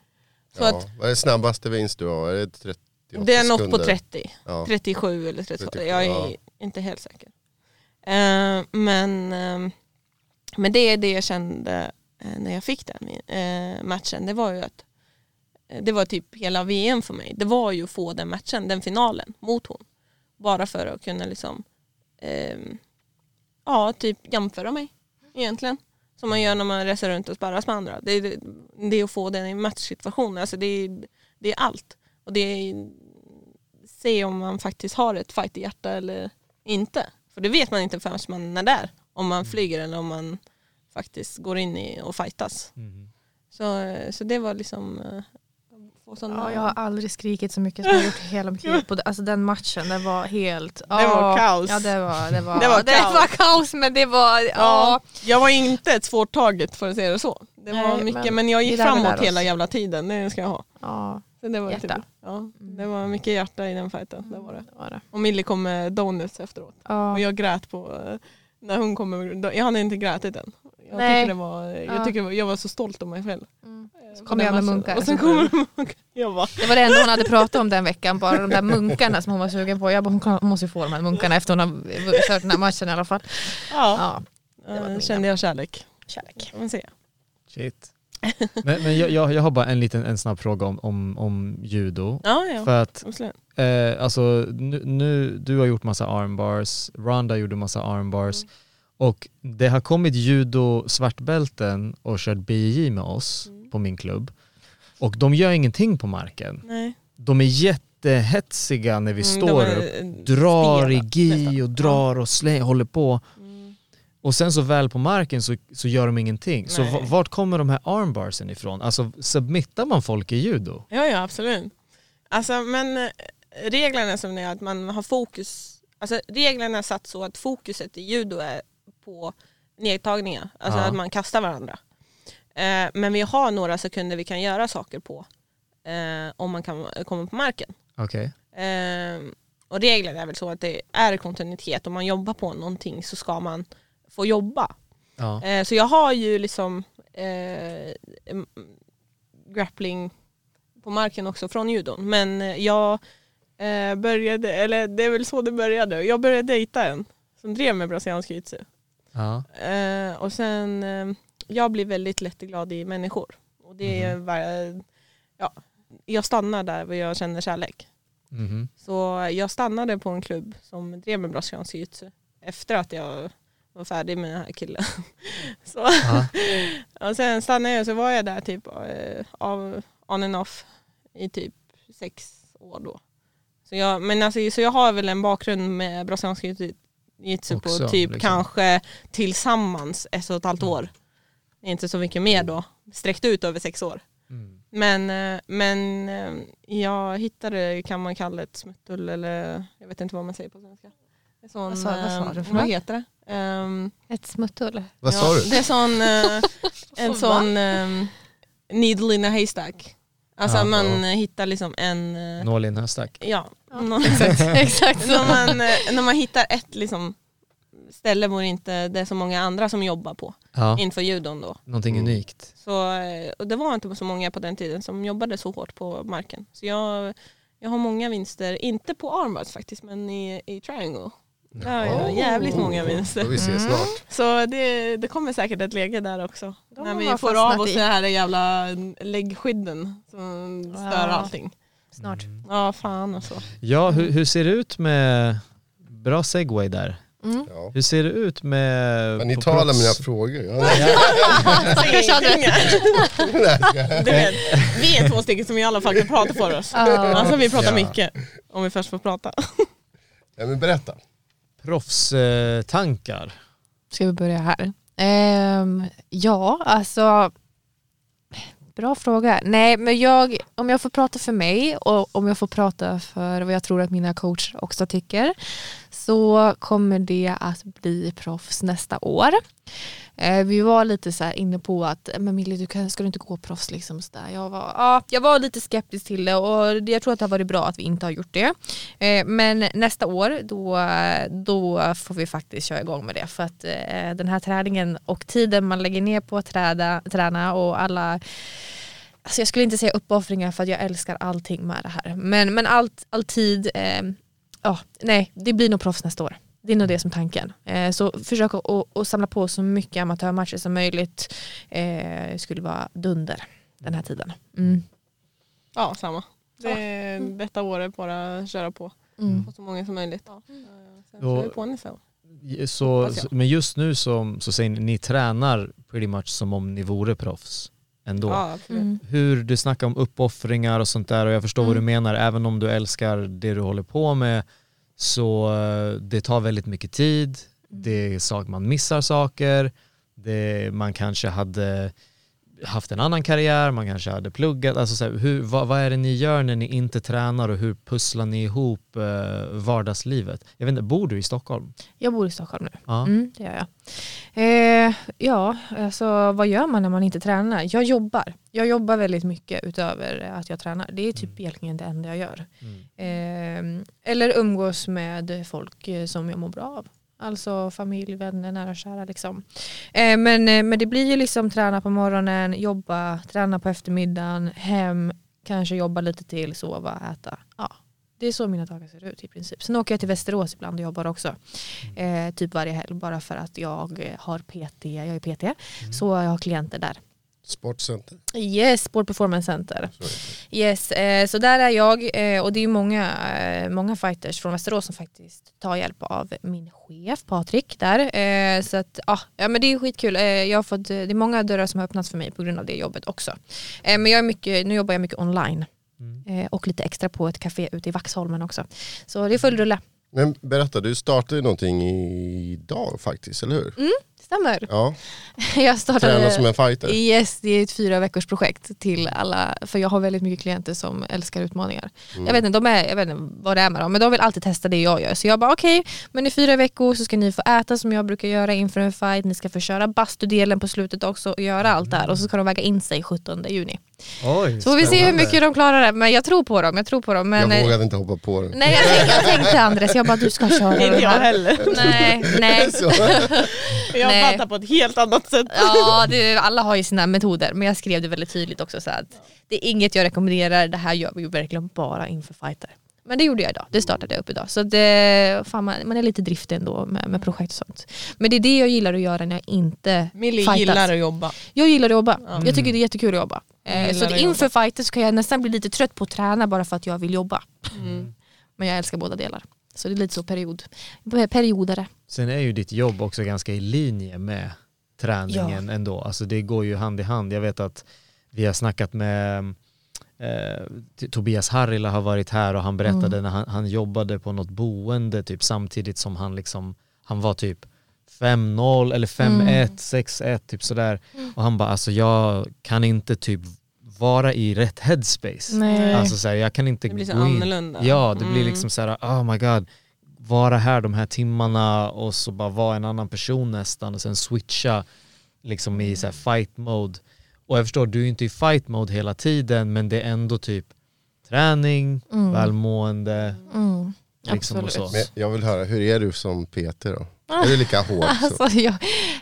Så Ja. att Vad är snabbaste vinst du har? Är det 38 det är något på sekunder? 30. Ja. 37 eller 38, 37, jag är ja. inte helt säker. Eh, men, eh, men det är det jag kände eh, när jag fick den eh, matchen. Det var ju att det var typ hela VM för mig. Det var ju att få den matchen, den finalen mot hon. Bara för att kunna liksom eh, ja, typ jämföra mig egentligen. Som man gör när man reser runt och sparras med andra. Det är, det, är att få den i matchsituation. Alltså det, är, det är allt. Och det är se om man faktiskt har ett fight i hjärta eller inte. För det vet man inte förrän man är där. Om man flyger eller om man faktiskt går in i och fightas. Mhm. Så, så det var liksom få sådana- Ja, jag har aldrig skrikit så mycket som jag gjort i hela mitt liv. *laughs* På det. Alltså den matchen, det var helt... var ja, kaos. Ja, det var, det var, *laughs* Det var det kaos. var kaos men det var... Ja. Ja, jag var inte ett svårt target för att säga det så. Det var Nej, mycket, men men, jag det gick framåt hela jävla tiden, det ska jag ha. ja, Så det, var Hjärta. Typ, ja, det var mycket hjärta i den fighten. Det var det. det var det. Och Millie kom med donuts efteråt. Ja. Och jag grät på, eh, när hon kom med, jag hade inte grätit än. Jag, Nej. tycker det var, jag, Ja. var, jag var så stolt om mig själv. Mm. Eh, Så kom jag med munkar. Och sen munkar. Jag bara, Det var det enda hon hade pratat om den veckan, bara de där munkarna som hon var sugen på. Jag bara, hon måste ju få de här munkarna efter hon har kört den här matchen i alla fall. ja, Ja, det var eh, kände jag kärlek. kärlek. Man säga. Shit. Men, men jag, jag, jag har bara en liten en snabb fråga om, om, om judo. Ja, ja. För att. Eh, alltså nu, nu, du har gjort massa armbars, Ronda gjorde massa armbars Mm. Och det har kommit judo svartbälten och kört BJJ med oss Mm. på min klubb och de gör ingenting på marken. Nej. De är jättehetsiga när vi Mm, står är, upp, eh, drar i spela, gi nästan. och drar och slänger, håller på Mm. och sen så väl på marken så, så gör de ingenting. Så Nej. v- vart kommer de här armbarsen ifrån? Alltså submittar man folk i judo? Ja, ja absolut. Alltså, men eh, reglerna som det är att man har fokus, alltså reglerna är satt så att fokuset i judo är på nedtagningar, alltså Ja. att man kastar varandra. Eh, men vi har några sekunder vi kan göra saker på eh, om man kan komma på marken. Okej. Eh, och reglerna är väl så att det är kontinuitet, om man jobbar på någonting så ska man få jobba. Ja. Eh, så jag har ju liksom eh, grappling på marken också från judon. Men eh, jag började, eller det är väl så det började. Jag började dejta en som drev med brasiliansk jiu-jitsu. Ja. Eh, och sen, eh, jag blir väldigt lättglad i människor. Och det är bara, ja, jag stannar där jag känner kärlek. Mhm. Så jag stannade på en klubb som drev med brasiliansk jiu-jitsu efter att jag var färdig med den här killen. *laughs* Så, Ja. *laughs* och sen stannade jag och så var jag där typ eh, av on and off i typ sex år då. Så jag, men alltså, så jag har väl en bakgrund med brasiliansk jiu-jitsu på Också, typ liksom. kanske tillsammans ett och ett halvt år. Det är inte så mycket mer då, sträckt ut över sex år. Mm. Men, eh, men eh, jag hittade, kan man kalla ett smuttull eller jag vet inte vad man säger på svenska. En Sån, Vad sa- vad sa eh, du för vad något? heter det? Ehm, Ett smuttull. Vad ja, sa du? Det är sån, *laughs* en sån um, needle in a haystack. Alltså Ja. man eh, hittar liksom en... eh, Nål i en höstack. Ja, Ja, någon- *laughs* Exakt, *laughs* exakt när, man, eh, när man hittar ett liksom, ställe hvor inte det är så många andra som jobbar på Ja, inför judon då. någonting Mm. unikt. Så, eh, och det var inte så många på den tiden som jobbade så hårt på marken. Så jag, jag har många vinster, inte på armbars faktiskt, men i, i triangle. Där har jag jävligt många Får vinster. vi se Mm. snart. Så det, det kommer säkert ett läge där också. De när vi får av oss i. det här jävla läggskydden som stör Ja. allting. Snart. Ja fan alltså. Ja, hur, hur ser det ut med, bra segway där. Mm. Ja. Hur ser det ut med... Men ni talar proffs? mina frågor. Ja, *laughs* *laughs* vet, vi är två stycken som i alla fall kan prata för oss. Ja. Alltså vi pratar Ja. mycket. Om vi först får prata. ja, men berätta. Proffstankar. Ska vi börja här? Ehm, ja, alltså Bra fråga. Nej, men jag, om jag får prata för mig och om jag får prata för vad jag tror att mina coacher också tycker så kommer det att bli proffs nästa år. Eh, vi var lite så här inne på att eh, men Millie, du kan, ska du inte gå proffs? Liksom så där. Jag, var, ja, jag var lite skeptisk till det och jag tror att det har varit bra att vi inte har gjort det. Eh, men nästa år då, då får vi faktiskt köra igång med det för att eh, den här träningen och tiden man lägger ner på att träda, träna och alla Alltså jag skulle inte säga uppoffringar för att jag älskar allting med det här. Men, men allt, all tid, eh, ja, nej, det blir nog proffs nästa år. Det är nog det som är tanken. Eh, så försök att att- att samla på så mycket amatörmatcher som möjligt. Eh, skulle vara dunder den här tiden. Mm. Ja, samma. Det är detta året bara köra på. Mm. Och så många som möjligt. Eh, Sen kör vi på nästa år. Så, men just nu så, så säger ni, ni tränar pretty much som om ni vore proffs ändå. Ja. Mm. Hur du snackar om uppoffringar och sånt där och jag förstår vad du Mm. menar, även om du älskar det du håller på med så eh, det tar väldigt mycket tid, Mm. det är sak, man missar saker, det, man kanske hade haft en annan karriär, man kanske hade pluggat, alltså så här, hur, vad, vad är det ni gör när ni inte tränar och hur pusslar ni ihop eh, vardagslivet? Jag vet inte, bor du i Stockholm? Jag bor i Stockholm nu. Ja. Mm, det gör jag. Eh, ja, alltså vad gör man när man inte tränar? Jag jobbar. Jag jobbar väldigt mycket utöver att jag tränar. Det är typ Mm. egentligen det enda jag gör. Mm. Eh, eller umgås med folk eh, som jag mår bra av. Alltså familj, vänner, nära och kära. Liksom. Eh, men, eh, men det blir ju liksom träna på morgonen, jobba, träna på eftermiddagen, hem, kanske jobba lite till, sova, äta. Ja, det är så mina dagar ser ut i princip. Sen åker jag till Västerås ibland och jobbar också. Eh, typ varje helg bara för att jag har PT, jag är PT. Så jag har klienter där. Sportcenter. Yes, Sport Performance Center. Det. Yes, eh, så där är jag eh, och det är många, eh, många fighters från Västerås som faktiskt tar hjälp av min chef Patrik där. Eh, så att, ah, ja, men det är skitkul. Eh, jag har fått, det är många dörrar som har öppnats för mig på grund av det jobbet också. Eh, men jag är mycket, nu jobbar jag mycket online Mm. eh, och lite extra på ett café ute i Vaxholmen också. Så det är full rulle. Men berätta, du startade någonting idag faktiskt, eller hur? Stämmer. Ja, *laughs* Jag startade... träna som en fighter. Yes, det är ett fyra veckors projekt till alla, för jag har väldigt mycket klienter som älskar utmaningar. Mm. Jag, vet inte, de är, jag vet inte vad det är med dem, men de vill alltid testa det jag gör. Så jag bara okej, men i fyra veckor så ska ni få äta som jag brukar göra inför en fight, ni ska få köra bastudelen på slutet också och göra allt där och så ska de väga in sig 17 juni. Oj, Så får vi se hur mycket de klarar det, men jag tror på dem. Jag tror på dem. Men, jag eh, vågade inte hoppa på den. Nej jag tänkte, jag tänkte Andres, jag bara du ska köra *laughs* Inte jag heller. Nej, nej. *laughs* Jag Nej. fattar på ett helt annat sätt. Ja, det, alla har ju sina metoder men jag skrev det väldigt tydligt också så att det är inget jag rekommenderar, det här gör vi ju verkligen bara inför fighter. Men det gjorde jag idag, det startade jag upp idag. Så det, fan, man, man är lite driftig ändå med, med projekt och sånt. Men det är det jag gillar att göra när jag inte Millie fightas. gillar att jobba. Jag gillar att jobba, Ja. jag tycker det är jättekul att jobba. Eh, så att inför fighter så kan jag nästan bli lite trött på att träna bara för att jag vill jobba. Mm. Men jag älskar båda delar. Så det är lite så period, periodare. Sen är ju ditt jobb också ganska i linje med träningen ändå. Alltså det går ju hand i hand. Jag vet att vi har snackat med eh, Tobias Harrila har varit här och han berättade Mm. när han, han jobbade på något boende typ samtidigt som han liksom, han var typ 5-0 eller 5-1, Mm. 6-1 typ sådär. Och han bara alltså jag kan inte typ vara i rätt headspace. Nej. Alltså så här, jag kan inte Det blir så gå in. annorlunda. Ja, det blir Mm. liksom så här, oh my god, vara här de här timmarna och så bara vara en annan person nästan och sen switcha liksom i så här fight mode. Och jag förstår, du är inte i fight mode hela tiden men det är ändå typ träning, Mm. välmående, Mm. liksom och Absolut. så. Men jag vill höra, hur är du som Peter då? Är du lika hård? Så? Alltså, jag,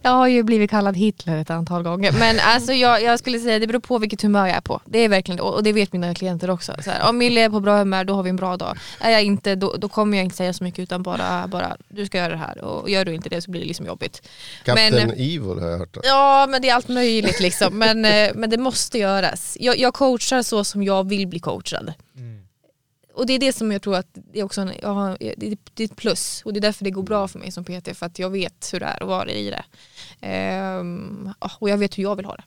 jag har ju blivit kallad Hitler ett antal gånger. Men *laughs* alltså, jag, jag skulle säga det beror på vilket humör jag är på. Det är verkligen och och det vet mina klienter också. Så här, om Mille är på bra humör, då har vi en bra dag. Är jag inte, då, då kommer jag inte säga så mycket utan bara, bara du ska göra det här. Och gör du inte det så blir det liksom jobbigt. Kapten Men- Evil har jag hört. Ja men det är allt möjligt liksom. Men, eh, men det måste göras. Jag, jag coachar så som jag vill bli coachad. Och det är det som jag tror att det är också en, har, det är det är ett plus. Och det är därför det går bra för mig som PT. För att jag vet hur det är att vara i det. Ehm, ja, och jag vet hur jag vill ha det.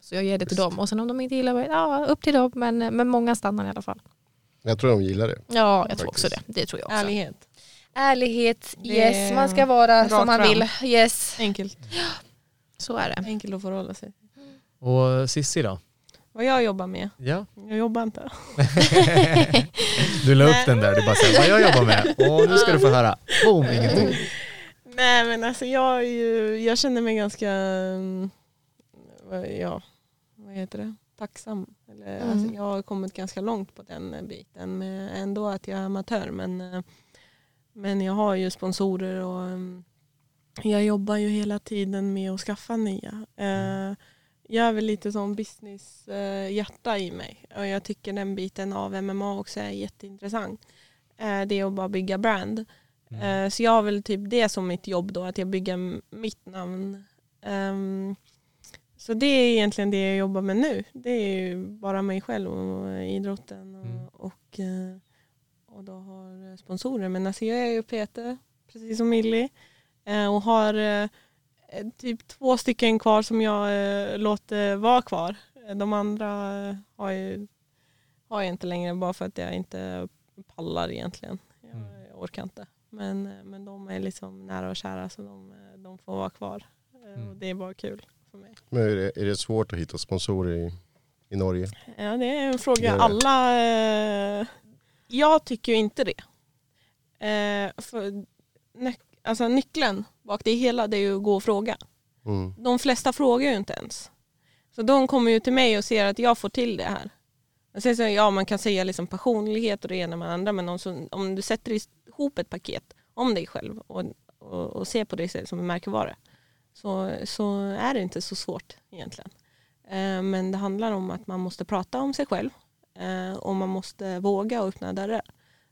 Så jag ger det till dem. Och sen om de inte gillar det, ja upp till dem. Men, men många stannar i alla fall. Jag tror de gillar det. Ja jag tror också det. Faktiskt. Det tror jag också. Ärlighet. Ärlighet, yes. Man ska vara som man fram. vill. Yes. Enkelt. Så är det. Enkelt att förhålla sig. Och Sissi då? Vad jag jobbar med? Ja. Jag jobbar inte. *laughs* Du la upp den där, du bara säger vad jag jobbar med. Och nu ska du få höra. Boom, ingenting. Nej men alltså jag, ju, jag känner mig ganska, mm, ja, vad heter det, tacksam. Eller, Mm. alltså, jag har kommit ganska långt på den biten med ändå att jag är amatör. Men, eh, men jag har ju sponsorer och mm, jag jobbar ju hela tiden med att skaffa nya. Eh, Jag är väl lite som business eh, hjärta i mig och jag tycker den biten av MMA också är jätteintressant. Eh, Det är att bara bygga brand. Eh, Så jag har väl typ det som mitt jobb då, att jag bygger mitt namn. Ehm, Så det är egentligen det jag jobbar med nu. Det är ju bara mig själv och idrotten och, Mm. och, eh, och då har sponsorer. Men alltså jag är ju Peter, precis som Millie. Och har typ två stycken kvar som jag eh, låter vara kvar. Eh, De andra eh, har, ju, har jag inte längre bara för att jag inte pallar egentligen. Jag, Mm. jag orkar inte. Men, eh, men de är liksom nära och kära så de, eh, de får vara kvar. Eh, Mm. Och det är bara kul för mig. Men är det, är det svårt att hitta sponsorer i, i Norge? Ja, det är en fråga är alla... Eh, jag tycker ju inte det. Eh, för alltså, nyckeln bak det hela det är ju att gå och fråga. Mm. De flesta frågar ju inte ens. Så de kommer ju till mig och ser att jag får till det här. Och sen så, ja, man kan säga liksom passionlighet och det ena med det andra men om, så, om du sätter ihop ett paket om dig själv och, och, och ser på dig själv som en märkevara så, så är det inte så svårt egentligen. Eh, men det handlar om att man måste prata om sig själv eh, och man måste våga öppna dörrar.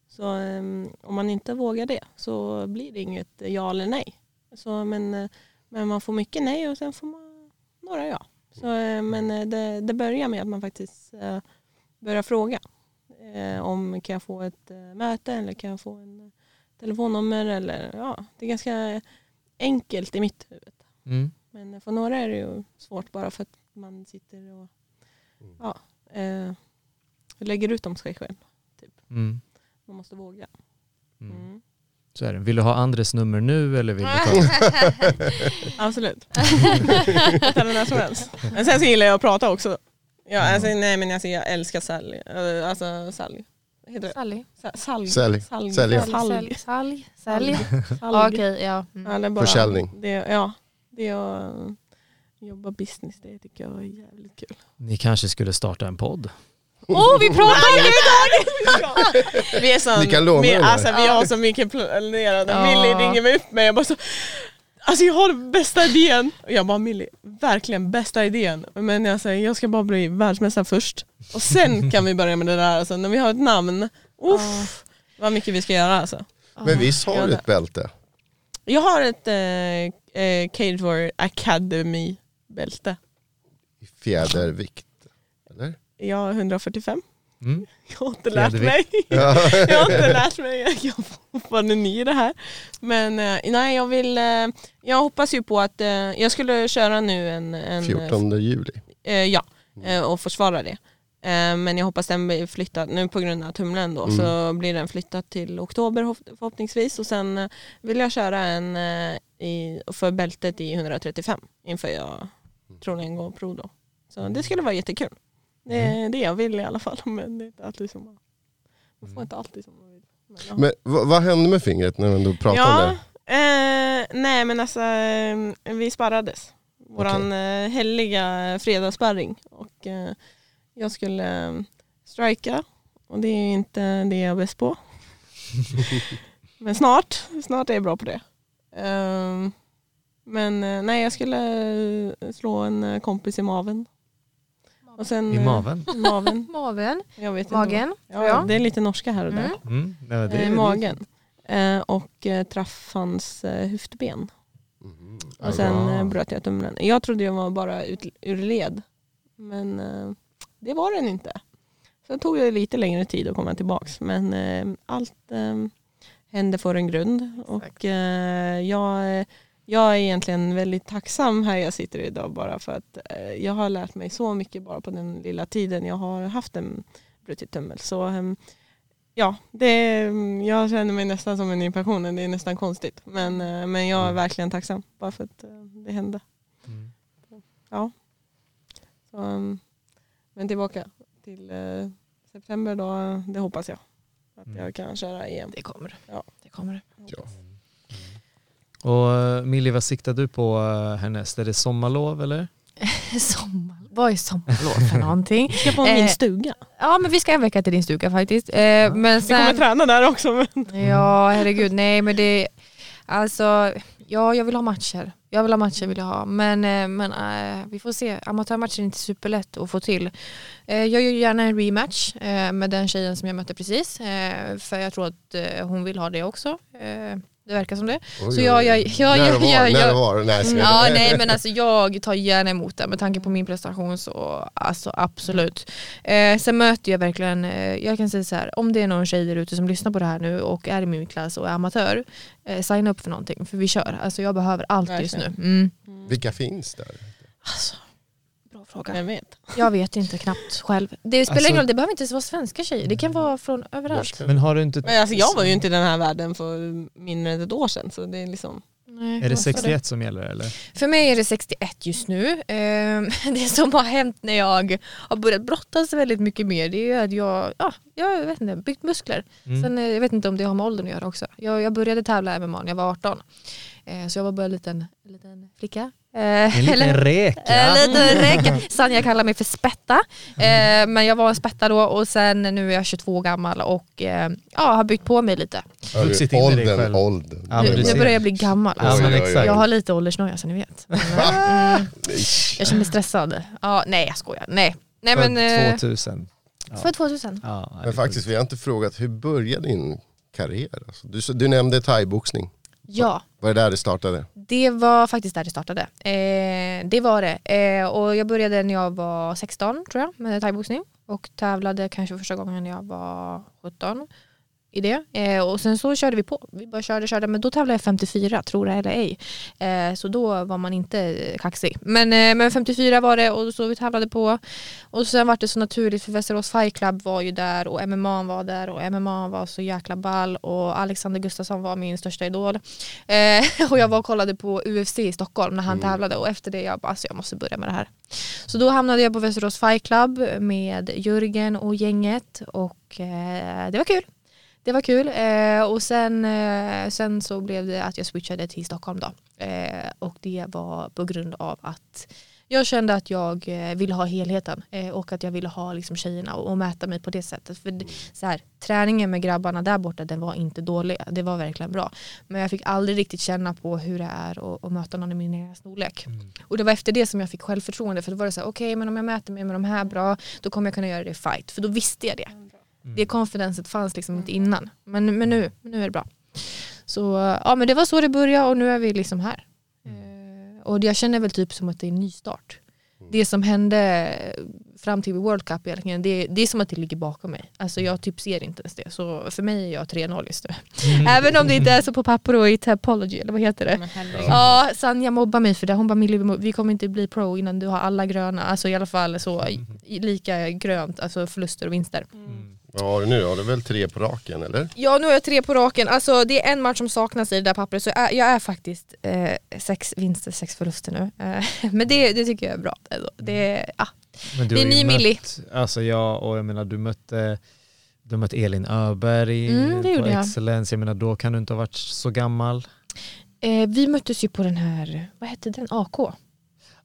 Så eh, om man inte vågar det så blir det inget ja eller nej. Så, men, eh, men man får mycket nej och sen får man några ja. Så, eh, men eh, det, det börjar med att man faktiskt börjar fråga. Om kan jag få ett möte eller kan jag få en telefonnummer eller ja, det är ganska enkelt i mitt huvud. Mm. Men för några är det ju svårt bara för att man sitter och ja, eh, lägger ut om sig själv. Mm. Man måste våga. Mm. Mm. Så är det. Vill du ha Andres nummer nu eller vill du ta... *laughs* Absolut. Den när som helst. Men sen så gillar jag att prata också. Ja, alltså, nej men alltså, jag älskar Sally. Eh, Alltså Sally. Heter? Sally. Sa- Salg. Sälj. Salg. Sälj. Sälj. Okej, ja. Mm. Ja, det är bara, Försäljning. Det, ja, det är att jobba business, det tycker jag är jävligt kul. Ni kanske skulle starta en podd? Åh, vi pratar om det! *laughs* Vi är så, Vi kan låna vi, alltså, vi har så mycket planerat. Ja. Millie ringer mig upp mig och bara så Alltså jag har den bästa idén. Och jag bara Millie, verkligen bästa idén. Men jag säger jag ska bara bli världsmästare först. Och sen *laughs* kan vi börja med det där. Alltså, när vi har ett namn. Uff, vad mycket vi ska göra alltså. Men visst har du ett bälte? Jag har ett eh, eh, Cage Warrior Academy bälte. I fjädervikt? Jag har 145. Mm. *laughs* Jag har inte lärt mig. *laughs* Ja. *laughs* Jag har inte lärt mig. Jag är fortfarande ny i det här. Men eh, nej, jag vill... Eh, jag hoppas ju på att... Eh, jag skulle köra nu en... en 14 juli. Eh, ja, eh, och försvara det. Men jag hoppas den blir flyttad, nu på grund av tumlen då, Mm. så blir den flyttad till oktober förhopp- förhoppningsvis. Och sen vill jag köra en i, för bältet i 135 inför jag troligen går pro då. Så det skulle vara jättekul. Det är det jag vill i alla fall. *laughs* Men det är inte alltid som man, man får inte alltid som man vill. Men, ja. Men vad, hände med fingret när du pratade om Ja, det? eh, nej men alltså eh, vi sparrades. våran eh, heliga fredagssparring. Och eh, jag skulle eh, strika och det är inte det jag är bäst på. *laughs* Men snart, snart är jag bra på det. Ehm, men eh, nej, jag skulle eh, slå en eh, kompis i maven. Och sen, I eh, maven? i *laughs* maven. Maven, Jag vet magen. Inte. Ja, det är lite norska här och där. Mm. Mm. Eh, magen. Eh, och eh, träff hans eh, höftben. Mhm. Och sen eh, bröt jag tumlen. Jag trodde jag var bara ut, ur led. Men eh, det var den inte. Sen tog det lite längre tid att komma tillbaks. Men eh, allt eh, hände för en grund. Och eh, jag, jag är egentligen väldigt tacksam här jag sitter idag bara för att eh, jag har lärt mig så mycket bara på den lilla tiden jag har haft en brutit tummel. Så eh, ja, det, jag känner mig nästan som en ny person. Det är nästan konstigt. Men, eh, men jag är verkligen tacksam bara för att eh, det hände. Mm. Ja. Så, um, men tillbaka till september då, det hoppas jag. Att Mm. jag kan köra igen. Det kommer. Ja. det. Kommer. Ja. Och eh, Millie, vad siktar du på eh, härnäst? Är det sommarlov eller? *laughs* Sommar. Vad är sommarlov för *laughs* någonting? Jag ska på Eh, min stuga. Ja men vi ska en vecka till din stuga faktiskt. Eh, men Vi kommer sen, träna där också. Men... ja herregud, nej men det, alltså ja jag vill ha matcher. Jag vill ha matcher vill jag ha. Men, eh, men eh, vi får se, amatörmatcher är inte superlätt att få till. Eh, jag gör gärna en rematch eh, med den tjejen som jag mötte precis. Eh, för jag tror att eh, hon vill ha det också. Det verkar som det. Oj, Så jag- jag- jag- När jag- var, jag- när jag- var. Nej, så- Ja, nej men alltså jag tar gärna emot det med tanke på min prestation så alltså absolut. Eh, sen möter jag verkligen, eh, jag kan säga så här, om det är någon tjej där ute som lyssnar på det här nu och är i min klass och är amatör, eh, signa upp för någonting för vi kör. Alltså jag behöver allt just nu. Mm. Vilka finns där? Alltså, fråga. Jag vet. Jag vet inte knappt själv. Det spelar Alltså- ingen roll, det behöver inte ens vara svenska tjejer, det kan vara från överallt. Men har du inte... Men alltså, jag var ju inte i den här världen för mindre än ett år sedan. Så det är liksom... Nej, Är det varför 61 som gäller eller? För mig är det 61 just nu. Ehm, *laughs* Det som har hänt när jag har börjat brottas väldigt mycket mer det är att jag, ja, jag vet inte, byggt muskler. Mm. Sen, eh, jag vet inte om det har med åldern att göra också. Jag, jag började tävla MMA när jag var 18. Eh, Så jag var bara en liten, en liten flicka. Eh, En liten eller- räka. en liten räka. Sanja kallar mig för spätta. Eh, men jag var en spätta då och sen nu är jag 22 gammal och eh, ja, har byggt på mig lite. Hörru, Vuxit in i dig åldern, själv. åldern. Ja, nu, börjar jag bli gammal. Ja, Alltså. men Oj, oj. Jag har lite åldersnoja så ni vet. *laughs* Mm, jag känner mig stressad. Ja, nej jag skojar. Nej, nej men... eh, 2000. Ja. För 2000. Ja, Men faktiskt, vi har inte frågat, hur började din karriär? Alltså, du, du nämnde thaiboxning. Ja, Var det där det startade? det var faktiskt där det startade. Eh, det var det. Eh, och jag började när jag var 16 tror jag med thaiboxning. Och tävlade kanske första gången när jag var 17 i det. Eh, och sen så körde vi på. Vi bara körde, körde. Men då tävlade jag 54, tror det eller ej. Eh, så då var man inte kaxig. Men, eh, men 54 var det och så vi tävlade på. Och sen var det så naturligt för Västerås Fight Club var ju där och MMA var där och MMA var så jäkla ball och Alexander Gustafsson var min största idol. Eh, *laughs* och jag var och kollade på UFC i Stockholm när han tävlade och efter det jag bara alltså jag måste börja med det här. Så då hamnade jag på Västerås Fight Club med Jörgen och gänget och eh, det var kul. Det var kul eh, och sen, eh, sen så blev det att jag switchade till Stockholm då. Eh, och det var på grund av att jag kände att jag ville ha helheten och att jag ville ha liksom, tjejerna och, mäta mig på det sättet. För så här, träningen med grabbarna där borta den var inte dålig, det var verkligen bra. Men jag fick aldrig riktigt känna på hur det är att, möta någon i min egen storlek. Och det var efter det som jag fick självförtroende för då var det så här, okej men om jag mäter mig med de här bra då kommer jag kunna göra det i fight. För då visste jag det. Det confidencet fanns liksom inte innan. Men, men nu, nu är det bra. Så ja men det var så det började och nu är vi liksom här. Eh, och jag känner väl typ som att det är en ny start. Det som hände fram till World Cup egentligen, det, det är som att det ligger bakom mig. Alltså jag typ ser inte ens det. Så för mig är jag 3-0 just nu. Även om det inte är så på papper och i Tapology, eller vad heter det? Ja, Sanja mobbar mig för det. Hon bara Millie, vi kommer inte bli pro innan du har alla gröna. Alltså i alla fall så lika grönt, alltså förluster och vinster. Vad har du nu? Har du väl tre på raken eller? Ja nu har jag tre på raken, alltså det är en match som saknas i det där pappret så jag är, jag är faktiskt eh, sex vinster, sex förluster nu. Eh, *laughs* men det, det tycker jag är bra. Alltså, det, ah. Men du Det är ny Millie. mött, alltså ja, och jag menar du mötte du mötte Elin Öberg Mm, det på jag. Excellence, jag menar då kan du inte ha varit så gammal. eh, vi möttes ju på den här, vad hette den, AK?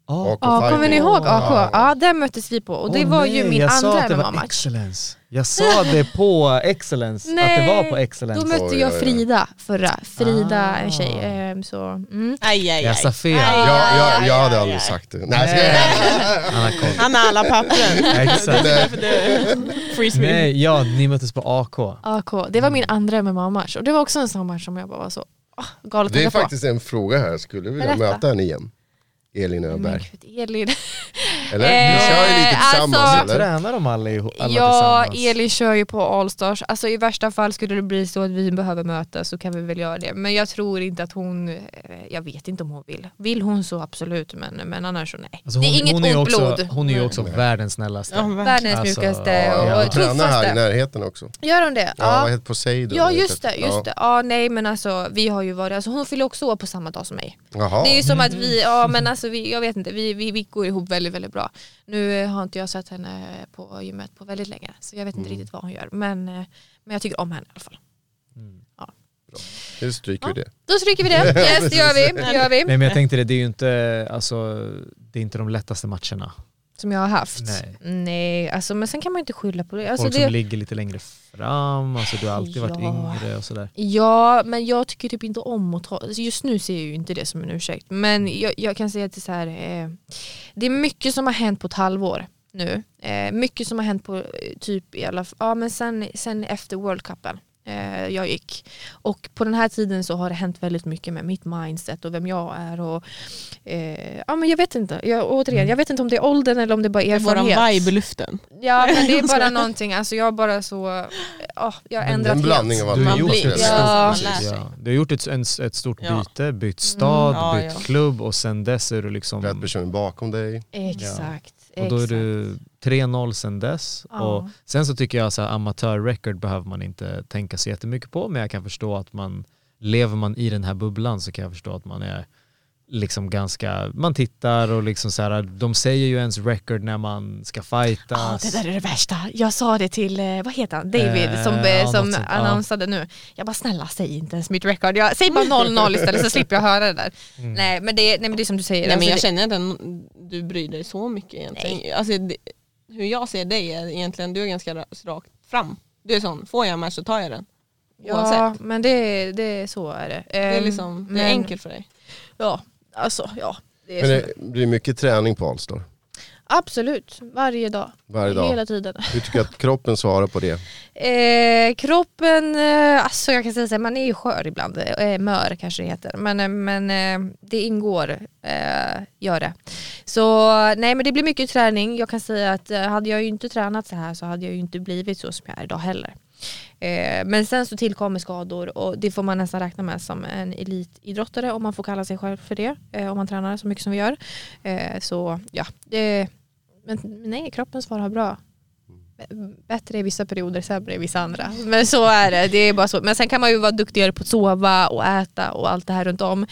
AK Ja, kommer ni ihåg AK? Ja. Ja, den möttes vi på och det Åh, var ju nej, min jag sa andra MMA-match. excellence. Jag sa det på excellence, att det var på excellence. Då mötte Oj, jag. Frida förra. Frida, Ah. en tjej. ehm, Så, mm. Aj, aj, aj. Jag sa fel. Aj, Jag, aj, jag, jag hade aj, aldrig aj. sagt det. Nej, ska jag... *laughs* Han har alla pappren. *laughs* Exakt. Nej, ja, ni möttes på AK. AK. Det var min andra MMA-match och det var också en sån match som jag bara var så ah, galet Det är taggad på. faktiskt en fråga här, skulle du vilja Berätta. möta henne igen? Elin Men Öberg. gud, Elin. *laughs* Eller? Eh, Ni kör ju lite tillsammans alltså- eller? Tränar de alla, ihop- alla Ja, tillsammans? Elin kör ju på Allstars. Alltså i värsta fall skulle det bli så att vi behöver mötas så kan vi väl göra det. Men jag tror inte att hon, eh, jag vet inte om hon vill. Vill hon så absolut men, men annars så nej. Alltså det är hon, inget hon är ont också, blod. Hon är ju också världens snällaste. Ja. Världens Alltså, mjukaste ja, och, Ja, och hon tränar här i tuffaste. närheten också. Gör hon det? Ja, vad heter Poseidon? Ja just det, just ja. det. Ja nej men alltså vi har ju varit, alltså hon fyller också år på samma dag som mig. Jaha. Det är ju som att vi, ja men *laughs* alltså vi, jag vet inte, vi, vi, vi går ihop väldigt väldigt bra. Nu har inte jag sett henne på gymmet på väldigt länge så jag vet inte riktigt vad hon gör men, eh, men jag tycker om henne i alla fall. Nu stryker vi det. Då stryker vi det, *laughs* yes det gör vi. Det gör vi. Nej men jag tänkte det, det är ju inte, alltså, det är inte de lättaste matcherna. Som jag har haft. Nej. Nej alltså, men sen kan man inte skylla på det. Alltså, Folk det som ligger lite längre fram, alltså du har alltid varit Ja. yngre och sådär. Ja, men jag tycker typ inte om att ta, alltså just nu ser jag ju inte det som en ursäkt. Men jag, jag kan säga att det är så här, eh, det är mycket som har hänt på ett halvår nu. Eh, mycket som har hänt på eh, typ i alla f- ja men sen, sen efter World Cupen. Eh, jag gick. Och på den här tiden så har det hänt väldigt mycket med mitt mindset och vem jag är. Och, eh, ja, men jag vet inte, jag, återigen, jag vet inte om det är åldern eller om det bara är Det är erfarenhet. vibe i luften. Ja men det är *laughs* bara någonting, alltså jag har bara så, ja, jag har ändrat En blandning helt. av Du allt. har Man gjort blir- ett ja, ja. Du har gjort ett, en, ett stort byte, bytt stad, Ja, bytt ja. klubb och sen dess är du liksom... Rätt person bakom dig. Exakt. Och då är du 3-0 sen dess. Ja. Och sen så tycker jag så här, amatörrecord behöver man inte tänka så jättemycket på men jag kan förstå att man, lever man i den här bubblan så kan jag förstå att man är liksom ganska, man tittar och liksom så här, de säger ju ens record när man ska Ja, fightas. det där är det värsta. Jag sa det till, eh, vad heter han, David Eh, som, ja, eh, något som sånt, ja. annonsade nu. Jag bara snälla säg inte ens mitt record, jag, säg bara 0-0 istället så *laughs* slipper jag höra det där. Mm. Nej, men det, nej men det är som du säger. Nej, men jag alltså, känner inte att du bryr dig så mycket egentligen. Alltså, det, hur jag ser dig är egentligen, du är ganska ra- rakt fram. Du är sån, får jag en match så tar jag den. det, Oavsett. ja, men det, det, så är det. Det är, Ehm, liksom, det är men- enkelt för dig. Ja, alltså ja. Det är Men det blir mycket träning på Allstar. Absolut, varje dag. Varje dag. Hela tiden. Hur tycker du att kroppen svarar på det? Eh, kroppen, eh, alltså jag kan säga så här, man är ju skör ibland, eh, mör kanske det heter, men, eh, men eh, det ingår, gör det. Så nej men det blir mycket träning, jag kan säga att hade jag ju inte tränat så här så hade jag ju inte blivit så som jag är idag heller. Eh, men sen så tillkommer skador och det får man nästan räkna med som en elitidrottare om man får kalla sig själv för det, eh, om man tränar så mycket som vi gör. Eh, så ja, eh, men nej kroppen svarar bra bättre i vissa perioder, sämre i vissa andra. Men så är det. det är bara så. Men sen kan man ju vara duktigare på att sova och äta och allt det här runt om.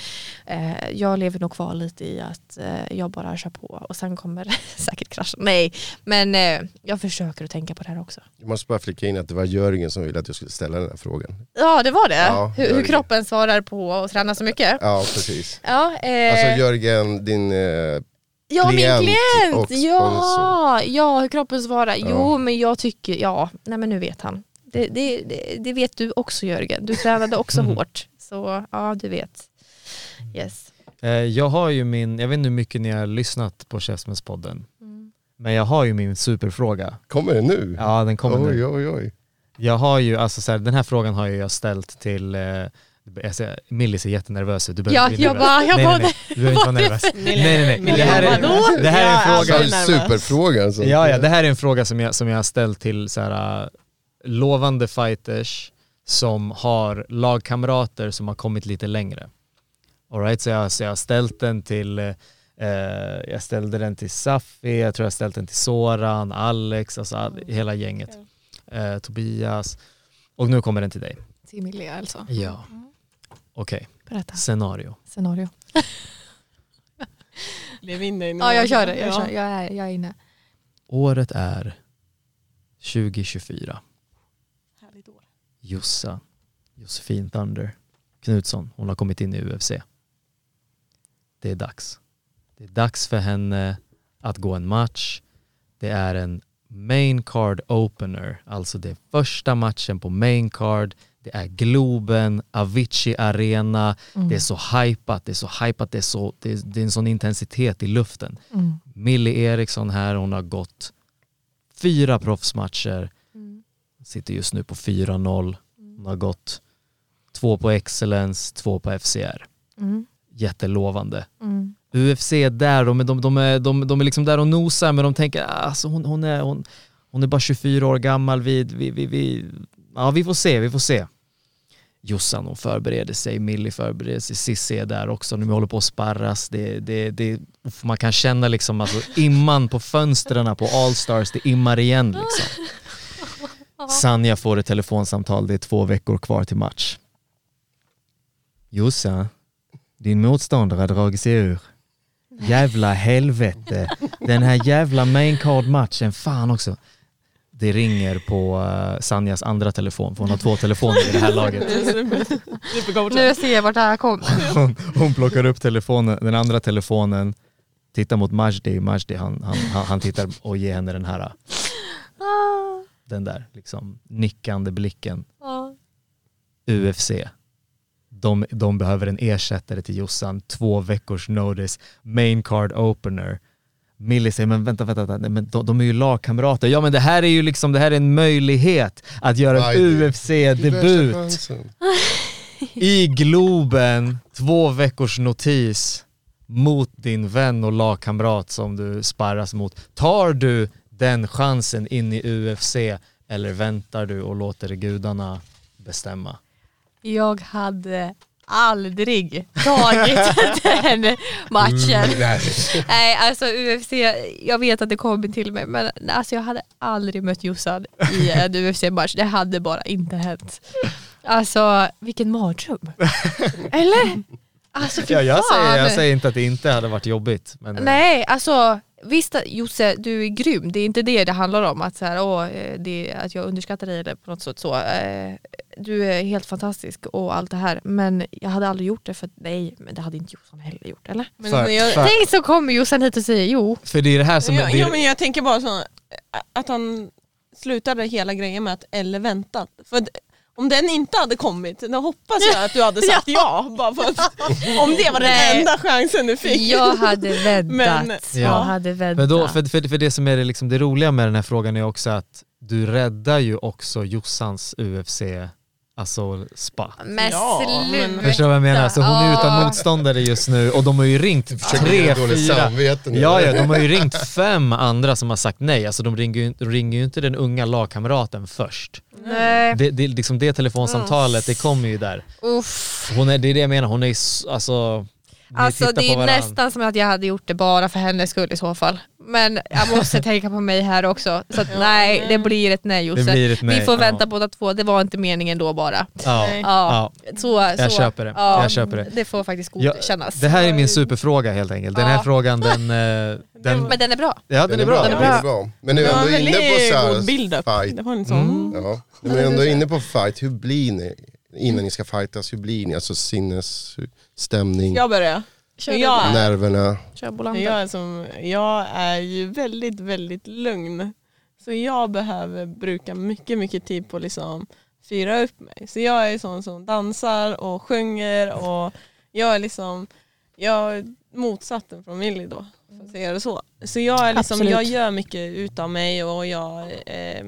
Eh, jag lever nog kvar lite i att eh, jag bara kör på och sen kommer *laughs* säkert krascha. Nej, men eh, jag försöker att tänka på det här också. Jag måste bara flika in att det var Jörgen som ville att jag skulle ställa den här frågan. Ja, det var det. Ja, hur, hur kroppen svarar på att träna så mycket. Ja, precis. Ja, eh, Alltså Jörgen, din... Ja min klient klient! och Ja, ja, hur kroppen svarar. Jo, Ja. men jag tycker, ja, nej men nu vet han. Det, det, det, det vet du också Jörgen. Du tränade också *laughs* hårt. Så ja, du vet. Yes. Eh, Jag har ju min, jag vet inte hur mycket ni har lyssnat på Käftsmällspodden, Mm. men jag har ju min superfråga. kommer det nu? Ja den kommer nu. oj, oj, oj. Jag har ju, alltså så här, den här frågan har jag ställt till, eh, jag ser, Millie ser jättenervös ut. Du behöver Ja, inte bli jag nervös. bara, jag nej, bara, nej, nej, du behöver inte vara nervös. Nej, nej, nej. Det här är, det här är en fråga. Så alltså, här, superfråga alltså. Ja, ja, det här är en fråga som jag, som jag har ställt till så här, äh, lovande fighters som har lagkamrater som har kommit lite längre. All right, så, jag, så jag har ställt den till eh, jag ställde den till Safi, jag tror jag ställt den till Soran, Alex, alltså all, hela gänget. Eh, Tobias. Och nu kommer den till dig. Till Emilia alltså. Ja. Okej, Berätta. scenario. Scenario. Lev in dig nu. Ja, jag kör det. Jag, Ja. kör. Jag, är, jag är inne. Året är 2024. Härligt år. Jossa, Josefin Thunder Knutsson, hon har kommit in i UFC. Det är dags. Det är dags för henne att gå en match. Det är en main card opener, alltså det är första matchen på main card. Det är Globen, Avicii Arena, det är så hypat, det är så hypat, det är, så, det är, det är en sån intensitet i luften. Mm. Millie Eriksson här, hon har gått fyra proffsmatcher, sitter just nu på 4-0. Hon har gått två på Excellence, två på FCR. Mm. Jättelovande. Mm. UFC är där, de, är- de, de, är, de, de är liksom där och nosar men de tänker "Ah, alltså hon, hon, är, hon, hon är bara 24 år gammal, vi, vi, vi, vi, ja, vi får se, vi får se. Jossan hon förbereder sig, Millie förbereder sig, Cissi är där också, nu håller på att sparras. Det, det, det, uff, man kan känna liksom alltså, imman på fönstren på Allstars, det immar igen liksom. Sanja får ett telefonsamtal, det är två veckor kvar till match. Jossan, din motståndare har dragit sig ur. Jävla helvete. Den här jävla main card matchen, fan också. Det ringer på uh, Sanjas andra telefon, för hon har två telefoner i det här laget. *laughs* Nu ser jag vart det här kommer. *laughs* Hon, hon plockar upp telefonen, den andra telefonen, tittar mot Majdi, Majdi han, han, han, han tittar och ger henne den här, Ah, den där liksom nickande blicken. ah. UFC. De, de behöver en ersättare till Jossan, två veckors notice, main card opener. Millie säger, men vänta, vänta, vänta. Nej, men de, de är ju lagkamrater. Ja men det här är ju liksom, det här är en möjlighet att göra en UFC-debut i Globen, två veckors notis mot din vän och lagkamrat som du sparras mot. Tar du den chansen in i UFC eller väntar du och låter gudarna bestämma? Jag hade aldrig tagit *laughs* den matchen. Mm, nej. Alltså UFC, jag vet att det kommer till mig men alltså, jag hade aldrig mött Jossan i en *laughs* UFC-match. Det hade bara inte hänt. Alltså vilken mardröm. *laughs* Eller? Alltså Ja, jag, säger, jag säger inte att det inte hade varit jobbigt. Men eh, Nej, alltså visst Josse, du är grym. Det är inte det det handlar om. Att, så här, åh, eh, det att jag underskattar dig eller på något sätt så. Eh, Du är helt fantastisk och allt det här. Men jag hade aldrig gjort det för nej, men det hade inte Jossan heller gjort eller? Men, För- men jag, för- Tänk så kommer Jossan hit och säger jo. För det är det här som... ja, det är, ja, men jag tänker bara så att han slutade hela grejen med att eller väntat. För om den inte hade kommit, då hoppas jag att du hade sagt *laughs* ja. bara för att, *laughs* om det var den enda chansen du fick. Jag hade *laughs* väntat. Men- jag Ja. hade väntat. men då, för, för, för det som är det, liksom, det roliga med den här frågan är också att du räddar ju också Jossans UFC, alltså spa. Men Ja, men- sluta. Förstår du vad jag menar? Alltså hon är utan motståndare just nu och de har ju ringt tre, dåligt fyra. samvete nu. Ja, ja, de har ju ringt fem andra som har sagt nej. Alltså de ringer ju, de ringer ju inte den unga lagkamraten först. Nej. Det, det, liksom det telefonsamtalet, det kommer ju där. Uff. Hon är, det är det jag menar, hon är s- alltså... Alltså det är nästan som att jag hade gjort det bara för hennes skull i så fall. Men jag måste *laughs* tänka på mig här också. Så att, nej, det blir ett nej Josse. Det blir ett nej, Vi får ja. vänta båda två, det var inte meningen då bara. Ja. Ja, ja. Så, Jag så, köper det. Ja, Jag köper det. Det får faktiskt Ja, godkännas. Det här är min superfråga helt enkelt. Den här Ja. frågan den... eh, *laughs* den Men den är bra. ja den är bra. Den är Den bra. är bra. Men nu är ändå inne på så god här fight. Det var en sån... Ja. Men ändå inne på fight, hur blir ni? Innan ni ska fightas, hur blir ni? Alltså sinnes, stämning, Jag börjar. Kör jag, är, nerverna. Kör Bolander. jag, är som, jag är ju väldigt, väldigt lugn. Så jag behöver bruka mycket, mycket tid på att liksom fyra upp mig. Så jag är sån som dansar och sjunger och jag är liksom, jag är motsatsen från Millie då. Att säga det så. Så jag, är liksom, Absolut. jag gör mycket utav mig och jag eh,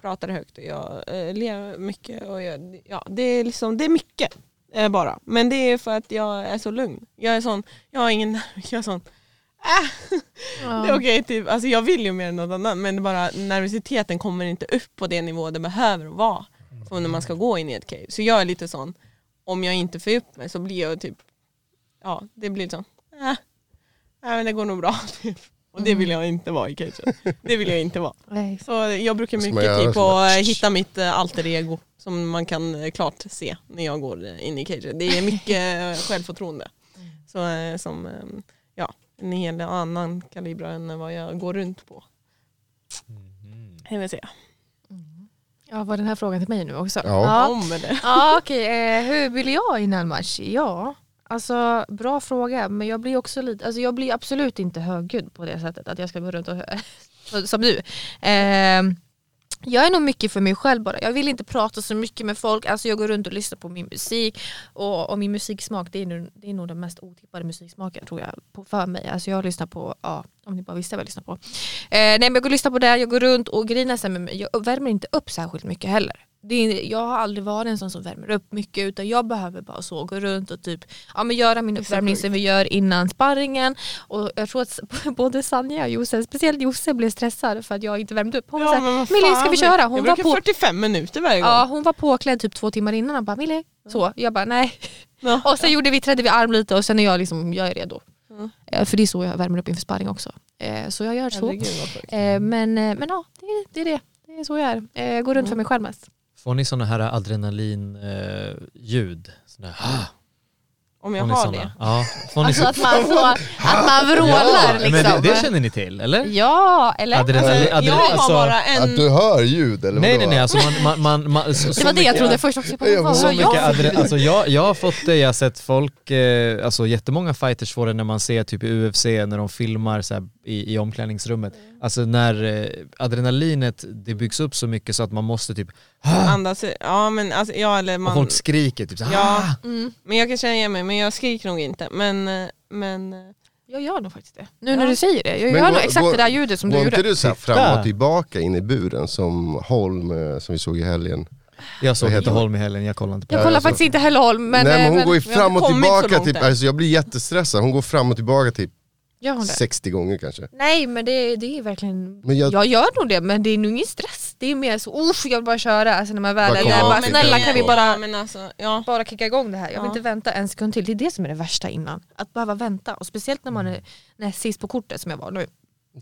pratar högt och jag eh, ler mycket. Och jag, ja, det, är liksom, det är mycket eh, bara. Men det är för att jag är så lugn. Jag är sån, jag har ingen, *laughs* jag är sån, äh, det är okej typ. Alltså jag vill ju mer än något annat men bara nervositeten kommer inte upp på det nivå det behöver vara. Som när man ska gå in i ett cave. Så jag är lite sån, om jag inte får upp mig så blir jag typ, ja det blir sån, äh, nej men det går nog bra. *laughs* Typ. Och det vill jag inte vara i cage. Det vill jag inte vara. Nej. Så jag brukar mycket tid så på att hitta mitt eh, alter ego som man kan eh, klart se när jag går eh, in i cage. Det är mycket självförtroende. Så, eh, som eh, ja, en hel annan kaliber än vad jag går runt på. Det vill säga. Ja, var den här frågan till mig nu också? Ja. Ja, Om det. ja okej. Eh, hur vill jag innan match? Ja, Alltså bra fråga men jag blir också lite, alltså jag blir absolut inte högljudd på det sättet att jag ska gå runt och *laughs* som du. Eh, jag är nog mycket för mig själv bara. Jag vill inte prata så mycket med folk. Alltså jag går runt och lyssnar på min musik. Och, och min musiksmak det är, nog, det är nog den mest otippade musiksmaken tror jag på, för mig. Alltså jag lyssnar på, ja, om ni bara visste vad jag lyssnar på. Eh, nej men jag går och lyssnar på det, jag går runt och grinar sen med mig, jag värmer inte upp särskilt mycket heller. Är, jag har aldrig varit en sån som värmer upp mycket utan jag behöver bara så gå runt och typ ja, men göra min uppvärmning som vi gör innan sparringen. Och jag tror att *laughs* både Sanja och Jose, speciellt Jose blev stressad för att jag inte värmde upp. Hon var Ja, men såhär, fan. ska vi köra? Hon jag var, på, 45 minuter varje gång. ja, hon var påklädd typ två timmar innan och bara Millie, så. Jag bara nej. Ja. *laughs* Och sen gjorde vi, trädde vi arm lite och sen är jag liksom, jag är redo. Ja. Eh, För det är så jag värmer upp inför sparring också. Eh, Så jag gör så. Herregud. Eh, Men, men ja, det är, det är det. Det är så jag är. Jag går runt för mig själv mest. Får ni sådana här adrenalin-ljud? Sådana här, Om jag får har såna? det. Ja. Får ni Alltså så? att man, får, att man vrålar liksom. Men det, det känner ni till, eller? Ja, eller? Adrenalin, Alltså, jag adrenalin, har alltså, bara en... Att du hör ljud eller Nej nej nej, alltså man, man, man, man så, Det var det jag mycket- trodde först också. Jag bara, Ja, vad Så har mycket jag? adre- alltså jag, jag har fått det, jag har sett folk, eh, alltså jättemånga fighters får det när man ser typ i UFC när de filmar så här, i, i omklädningsrummet. Alltså när eh, adrenalinet, det byggs upp så mycket så att man måste typ, Andas, ja men alltså, ja eller och man... folk skriker typ så här, Ja, "Ah!" Mm. men jag kan känna igen mig men jag skriker nog inte. Men, eh, men eh, Jag gör nog faktiskt det. Nu när Ja. du säger det. Jag Men gör går- nog exakt går- det där ljudet som du Går gjorde. inte du så fram och tillbaka in i buren som Holm som vi såg i helgen? Jag såg inte? Holm i helgen, jag kollade inte på Jag kollar alltså- faktiskt inte heller Holm. Men, Nej men hon men går ju fram och tillbaka typ, alltså jag blir jättestressad, hon går fram och tillbaka typ gör hon det? 60 gånger kanske. Nej men det, det är verkligen, Men jag... jag- gör nog det men det är nog ingen stress. Det är mer så, uff jag vill bara köra. Alltså när man väl är där, bara snälla kan vi Ja, bara, men alltså, ja. bara kicka igång det här. Jag vill Ja. inte vänta en sekund till. Det är det som är det värsta innan. Att behöva vänta. Och speciellt när man är när jag är sist på kortet som jag var nu.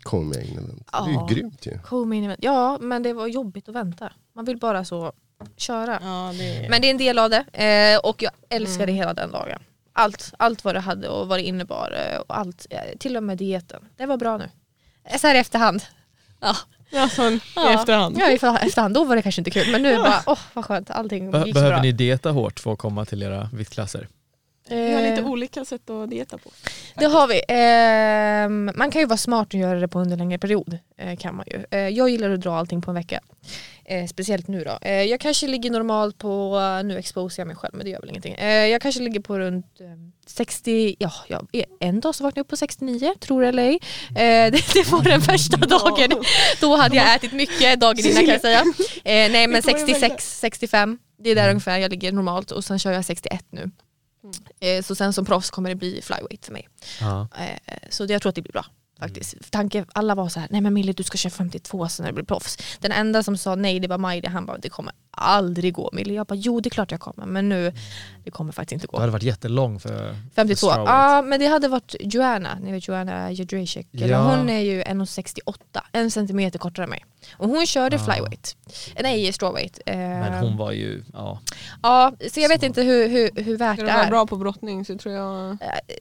Kom med in event. Det är Ja. ju grymt ju. Co-main event. Ja men det var jobbigt att vänta. Man vill bara så köra. Ja, det, Men det är en del av det eh, och jag älskade Mm. hela den dagen. Allt, allt vad det hade och vad det innebar. eh, Och allt, eh, till och med dieten. Det var bra nu. Eh, Så här i efterhand. Ja, alltså, i ja. efterhand. Ja, i efterhand. Då var det kanske inte kul men nu är det bara, åh vad skönt. Allting Be- gick så behöver bra. ni dieta hårt för att komma till era viktklasser? Vi har lite Eh, olika sätt att dieta på. Det har vi. Ehm, man kan ju vara smart och göra det på under en längre period. eh, kan man ju. Eh, jag gillar att dra allting på en vecka. Speciellt nu då. Jag kanske ligger normalt på, nu exposar jag mig själv men det gör väl ingenting. Jag kanske ligger på runt eh, 60, ja, ja en dag så vaknade jag upp på 69, tror det eller ej. *laughs* Det, det var den första dagen. Då hade jag ätit mycket dagen innan kan jag säga. Nej men 66, 65, det är där ungefär jag ligger normalt och sen kör jag 61 nu. Eh, så sen som proffs kommer det bli flyweight för mig. Ja. Eh, Så det- jag tror att det blir bra. Faktiskt. För Tanke, alla var så här, nej men Mille du ska köra 52 sen när du blir proffs. Den enda som sa nej det var Majdi, han bara det kommer aldrig gå Mille. Jag bara jo det är klart jag kommer men nu, det kommer faktiskt inte gå. hade varit jättelång för 52, för ja strawweight. men det hade varit Joanna, ni vet Joanna Jadrzejczyk, Ja. hon är ju 1,68, en centimeter kortare än mig. Och hon körde Ja. flyweight, Eh, nej strawweight. Eh, Men hon var ju, ja. Ja, så jag vet Så. inte hur, hur, hur värt Ska det du vara är. bra på brottning så tror jag... Eh,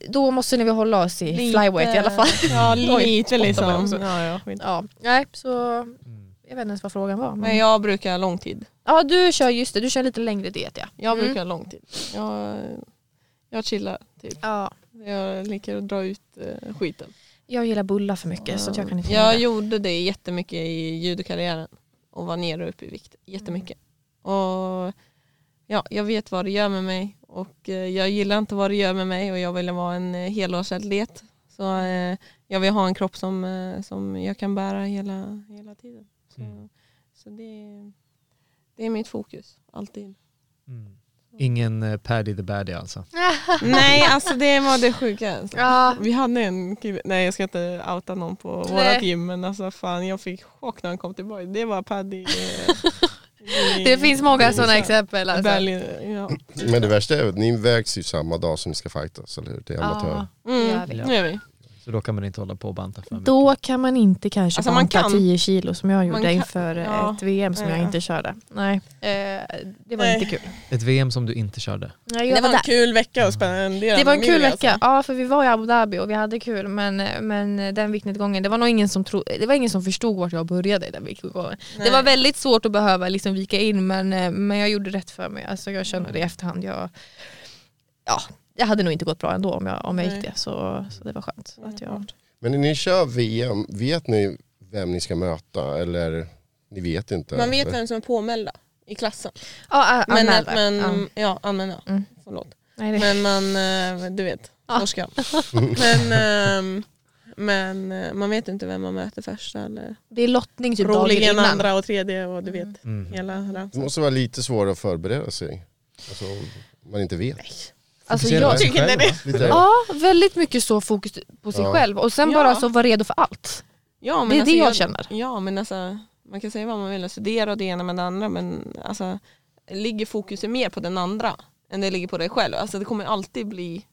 Då måste ni väl hålla oss i flyweight i alla fall. *laughs* Ja, lite liksom. Ja, ja. Ja, nej så Mm. jag vet inte ens vad frågan var. Men... Men jag brukar lång tid. Ja du kör just det, du kör lite längre diet ja. Jag Mm. brukar lång tid. Jag, jag chillar typ. ja. Jag liker att dra ut eh, skiten. Jag gillar bullar för mycket så att jag kan inte Jag gjorde det jättemycket i judokarriären och var nere och upp i vikt jättemycket. Och ja, jag vet vad det gör med mig och eh, jag gillar inte vad det gör med mig och jag vill vara en eh, helårsatlet. Så eh, jag vill ha en kropp som, eh, som jag kan bära hela, hela tiden. Så, Mm. så det, det är mitt fokus, alltid. Mm. Ingen eh, Paddy the Baddy alltså. *laughs* Nej, alltså det var det sjuka. Alltså. Ja, Vi hade en kille, nej jag ska inte outa någon på Nej. vårat gym men alltså fan jag fick chock när han kom tillbaka. Det var Paddy. eh, i- *laughs* det finns många sådana exempel. Alltså. Berlin, ja. Men det värsta är att ni vägs ju samma dag som ni ska fightas, eller hur? Det är amatörer. Ja, det gör Mm, vi. det gör vi. Så då kan man inte hålla på och banta för mycket. Då kan man inte kanske Alltså, man banta kan- 10 kilo som jag gjorde kan- inför ja. ett VM som jag Ja. inte körde. Nej, eh, det var Nej. inte kul. Ett VM som du inte körde. Nej, jag Det var där. en kul vecka och spännande. Det var en kul vecka, alltså. ja för vi var i Abu Dhabi och vi hade kul men, men den viktnedgången, det var nog ingen som, tro, det var ingen som förstod vart jag började den viktnedgången. Det var väldigt svårt att behöva liksom vika in men, men jag gjorde rätt för mig, alltså jag känner det i efterhand. Jag, ja, det hade nog inte gått bra ändå om jag, om jag gick Nej. det. Så, så det var skönt. Att jag, Men när ni kör VM, vet ni vem ni ska möta eller ni vet inte? Man vet vem som är påmälda i klassen. ja, ä- Men, anmälda. men, ja. ja, anmälda. Mm. Förlåt. Nej, det, Men man, eh, du vet, Ja. norska. *laughs* Men, ehm, men eh, man vet inte vem man möter först eller det är lottning typ dagen innan. andra och tredje och du vet Mm. hela Det ramsan. måste vara lite svårare att förbereda sig. Alltså, man inte vet. Alltså, jag, tycker själv, det. Lite, ja, väldigt mycket så fokus på sig Ja. själv och sen Ja. bara så vara redo för allt. Ja, men Det är alltså, det jag känner. Ja men alltså, man kan säga vad man vill, studera och det ena med det andra men alltså, ligger fokuset mer på den andra än det ligger på dig själv. Alltså, det kommer alltid bli,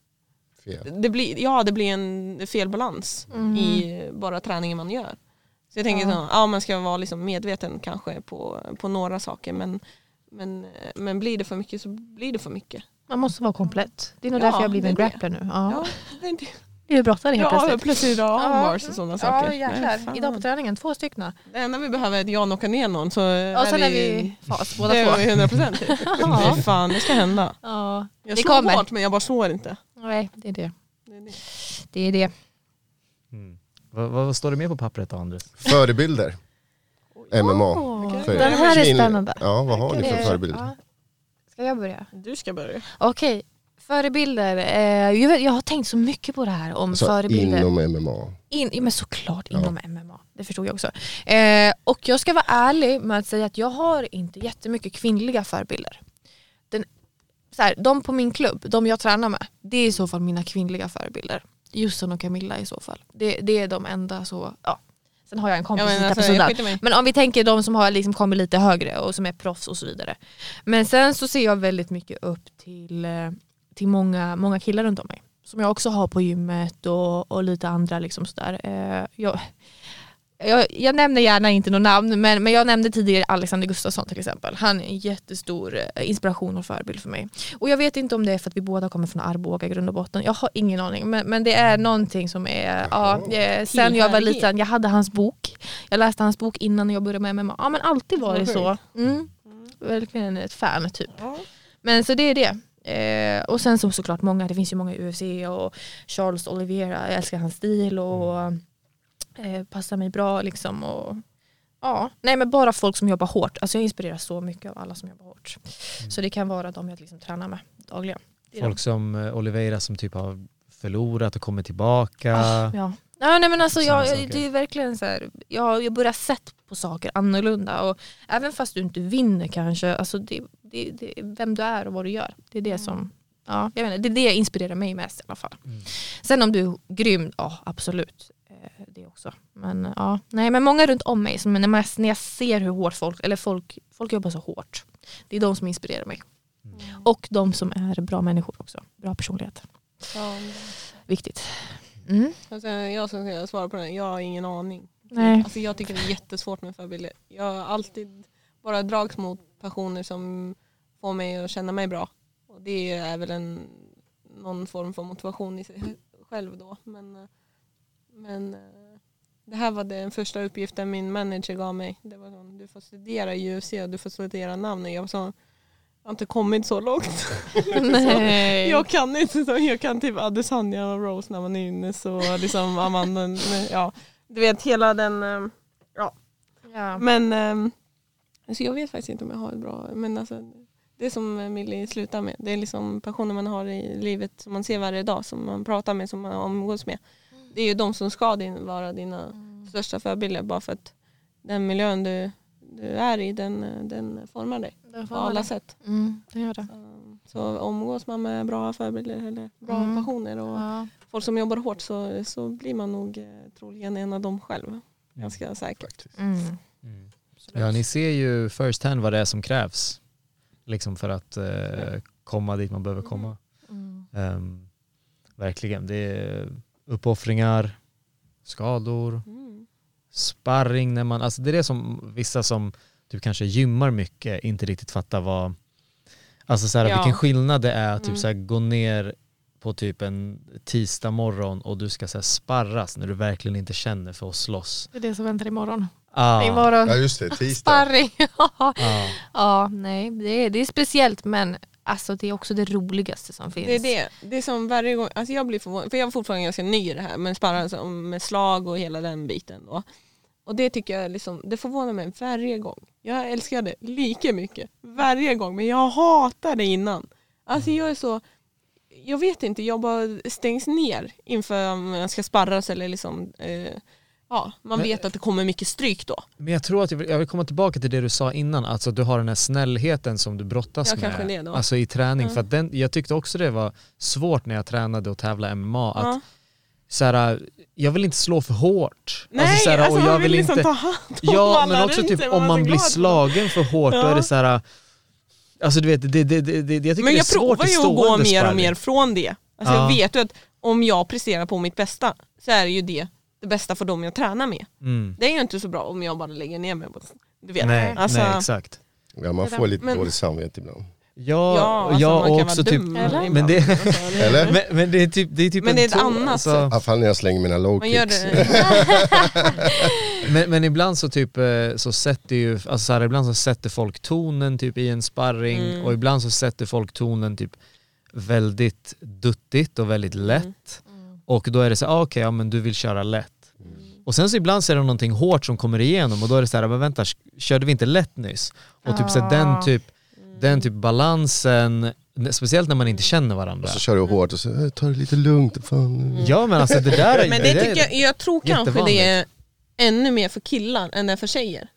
fel. det blir, ja det blir en felbalans Mm. i bara träningen man gör. Så jag tänker Ja. så, ja man ska vara liksom medveten kanske på, på några saker men, men, men blir det för mycket så blir det för mycket. Man måste vara komplett. Det är nog Ja, därför jag har blivit en det är det. grappler nu. Ja. Ja, det är Det är brottare helt ja plötsligt. plötsligt armbars och sådana saker. Ja Nej, jäklar. fan. Idag på träningen, två stycken. Det enda vi behöver är att jag knockar ner någon så Ja, sen är vi fas båda det är två. vi 100 procent *laughs* Ja. Nej fan det ska hända. Ja, Jag det slår kommer. hårt men jag bara slår inte. Nej, det är det. Det är det. Det är det. Mm. Vad, vad står det mer på pappret då Andres? Förebilder. MMA. Åh, För- Den här är spännande. Ja, vad har ni för förebilder? Ska jag börja? Du ska börja. Okej, förebilder. Eh, jag, vet, jag har tänkt så mycket på det här om Alltså, förebilder. inom MMA. In, ja, men såklart Ja. inom MMA, det förstod jag också. Eh, och jag ska vara ärlig med att säga att jag har inte jättemycket kvinnliga förebilder. Den, så här, de på min klubb, de jag tränar med, det är i så fall mina kvinnliga förebilder. Jusson och Camilla i så fall. Det, det är de enda så, ja. Sen har jag en kompis Ja, men alltså, på sidan. Men om vi tänker de som har liksom kommit lite högre och som är proffs och så vidare. Men sen så ser jag väldigt mycket upp till, eh, till många, många killar runt om mig. Som jag också har på gymmet och, och lite andra. Liksom sådär. Eh, jag, jag, jag nämner gärna inte något namn men, men jag nämnde tidigare Alexander Gustafsson till exempel. Han är en jättestor eh, inspiration och förebild för mig. Och jag vet inte om det är för att vi båda kommer från Arboga grund och botten. Jag har ingen aning men, men det är någonting som är, ja, sen jag var liten, jag hade hans bok. Jag läste hans bok innan jag började med MMA. Ja men alltid varit så. Mm. Verkligen ett fan typ. Men så det är det. Eh, och sen så såklart många, det finns ju många i UFC och Charles Oliveira, jag älskar hans stil och eh, passar mig bra liksom. Och, ja, nej men bara folk som jobbar hårt. Alltså jag inspireras så mycket av alla som jobbar hårt. Så det kan vara de jag liksom tränar med dagligen. Folk som eh, Oliveira som typ har förlorat och kommer tillbaka. Ah, ja. Ja, nej, men alltså, jag, det är verkligen så här, jag, jag börjar sett på saker annorlunda och även fast du inte vinner kanske, alltså det, det, det, vem du är och vad du gör. Det är det som ja, jag menar, det, är det inspirerar mig mest i alla fall. Mm. Sen om du är grym, ja absolut. Eh, Det också. Men, ja, nej, men många runt om mig, som, när, man, när jag ser hur hårt folk, eller folk, folk jobbar så hårt, det är de som inspirerar mig. Och de som är bra människor också, bra personlighet. Ja. Viktigt. Mm. Alltså, jag som ska svara på den, jag har ingen aning. Nej. Alltså, jag tycker det är jättesvårt med förebilder. Jag har alltid bara dragits mot personer som får mig att känna mig bra. Och det är väl en, någon form för motivation i sig själv då. Men, eh, men eh, det här var den första uppgiften min manager gav mig. Det var sån, du får studera i UFC och du får studera namn. Och Jag var så, jag har inte kommit så långt. *laughs* *laughs* Nej. Jag kan inte så, jag kan typ Adesanya och Rose när man är inne så liksom Amanda, ja. Du vet hela den, eh, ja. Ja. Men alltså jag vet faktiskt inte om jag har ett bra, men alltså det är som Millie slutar med. Det är liksom personer man har i livet som man ser varje dag, som man pratar med, som man umgås med. Det är ju de som ska din, vara dina största förebilder bara för att den miljön du, du är i den, den formar dig på alla sätt. Mm, det gör det. Um, Så umgås man med bra förebilder eller bra Mm. personer och Ja. folk som jobbar hårt så, så blir man nog eh, troligen en av dem själv. Ganska säkert. Mm. Mm. Ja, ni ser ju first hand vad det är som krävs liksom för att eh, komma dit man behöver komma. Mm. Ehm, verkligen, det är uppoffringar, skador, Mm. sparring när man, alltså det är det som vissa som typ kanske gymmar mycket inte riktigt fattar vad, alltså så här, Ja. vilken skillnad det är att typ Mm. så här, gå ner på typ en tisdag morgon och du ska så här, sparras när du verkligen inte känner för att slåss. Det är det som väntar imorgon. Ah, Imorgon. Ja just det, tisdag. *laughs* Sparring. *laughs* ah. ja, nej, det är, det är speciellt men alltså det är också det roligaste som finns. Det är det. Det är som varje gång, alltså jag blir förvånad, för jag är fortfarande ganska ny i det här med sparra alltså, med slag och hela den biten. Då. Och det tycker jag liksom, det förvånar mig varje gång. Jag älskar det lika mycket varje gång men jag hatar det innan. Alltså jag är så, jag vet inte, jag bara stängs ner inför om jag ska sparras eller liksom eh, Ja, man Men- vet att det kommer mycket stryk då. Men jag tror att jag vill, jag vill komma tillbaka till det du sa innan, alltså att du har den här snällheten som du brottas Ja, med. det då. Alltså i träning, Ja. för att den, jag tyckte också det var svårt när jag tränade och tävlade MMA, att så här, jag vill inte slå för hårt. Nej, så här, alltså, och jag man vill liksom inte, ta hand om Ja men också typ sig, om man blir slagen för hårt då är det så här. Alltså du vet, det, det, det, det, jag tycker Men det är jag svårt provar i ju att gå mer och mer från det. Alltså Ja. Jag vet ju att om jag presterar på mitt bästa så är ju det det bästa för dem jag tränar med. Mm. Det är ju inte så bra om jag bara lägger ner mig. Du vet. Nej, alltså, nej exakt. Ja, man får lite Men- dåligt samvete ibland. Ja, Ja, alltså, ja man och kan också typ, dum Eller? men det, Eller? *laughs* men, men det är typ, det är typ Men en det är ett to- annat alltså, I alla fall när jag slänger mina low Man gör kicks. det. *laughs* Men, men ibland så typ eh, så sätter ju, alltså så här, ibland så sätter folk tonen typ i en sparring Mm. och ibland så sätter folk tonen typ väldigt duttigt och väldigt Mm. Och då är det så här, ah, okej ja men du vill köra lätt. Mm. Och sen så ibland så är det någonting hårt som kommer igenom och då är det så här, men vänta, körde vi inte lätt nyss? Och typ så här, den Ah. typ, Mm. den typ balansen, speciellt när man inte känner varandra. Och så kör du hårt och så eh, ta det lite lugnt. Fan. Ja men alltså det där är, Men det tycker jag, jag tror kanske det är ännu mer för killar än det är för tjejer.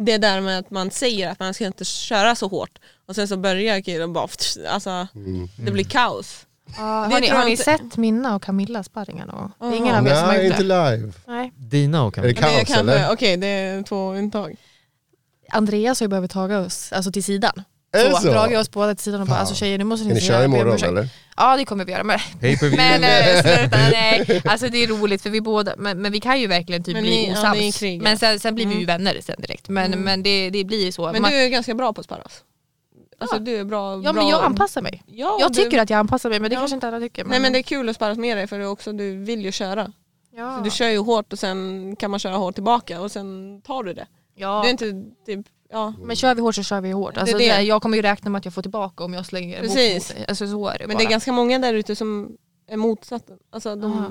Det där med att man säger att man ska inte köra så hårt och sen så börjar killen bara, alltså Mm. det blir kaos. Ja, Det har ni, har ni inte- sett Minna och Camillas sparringar är Jaha. ingen av er som har Nej, gjort inte det? live. Nej. Dina och Är det Camilla. Men det är kaos eller? kanske, okej det är två intag. Andreas har ju behövt taga oss alltså till sidan. Är Så, så? dragit oss båda till sidan och bara Fan. alltså tjejer nu måste ni ni säga- köra imorgon ursäkt." eller? Ja det kommer vi göra. Men, *laughs* men eh, sluta, *laughs* nej. Alltså det är roligt för vi båda, men, men vi kan ju verkligen typ Men bli ni- ja, osams. krigar. men sen, sen blir vi ju Mm. vänner sen direkt. Men, men det, det blir ju så. Men Man, du är ganska bra på att sparras. Alltså du är bra. ja bra. men jag anpassar mig. Ja, Jag du, tycker att jag anpassar mig men det Ja. kanske inte alla tycker. Nej men det är kul att sparras med dig för du, också, du vill ju köra. ja. Så du kör ju hårt och sen kan man köra hårt tillbaka och sen tar du det. ja. Du är inte typ, ja. Men kör vi hårt så kör vi hårt. Alltså, Det är det. Jag kommer ju räkna med att jag får tillbaka om jag slänger Precis. mot. Alltså, så är det Men bara. det är ganska många där ute som är motsatta. Alltså de, Aha.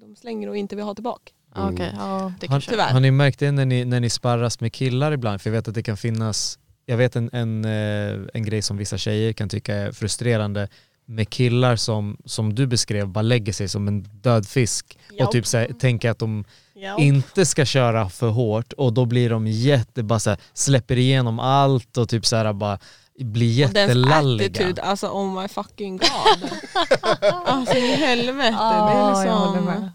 de slänger och inte vill ha tillbaka. Ja, Okej, ja, det Har, kanske Tyvärr. har ni märkt det när ni, när ni sparras med killar ibland? För jag vet att det kan finnas, jag vet en, en, eh, en grej som vissa tjejer kan tycka är frustrerande med killar som, som du beskrev bara lägger sig som en död fisk Ja. och typ så här, tänker att de Ja. inte ska köra för hårt och då blir de jätte, bara så här, släpper igenom allt och typ så här bara blir Och jättelalliga. attitude, alltså oh my fucking god. *laughs* alltså i helvete. det Ja, är jag håller liksom...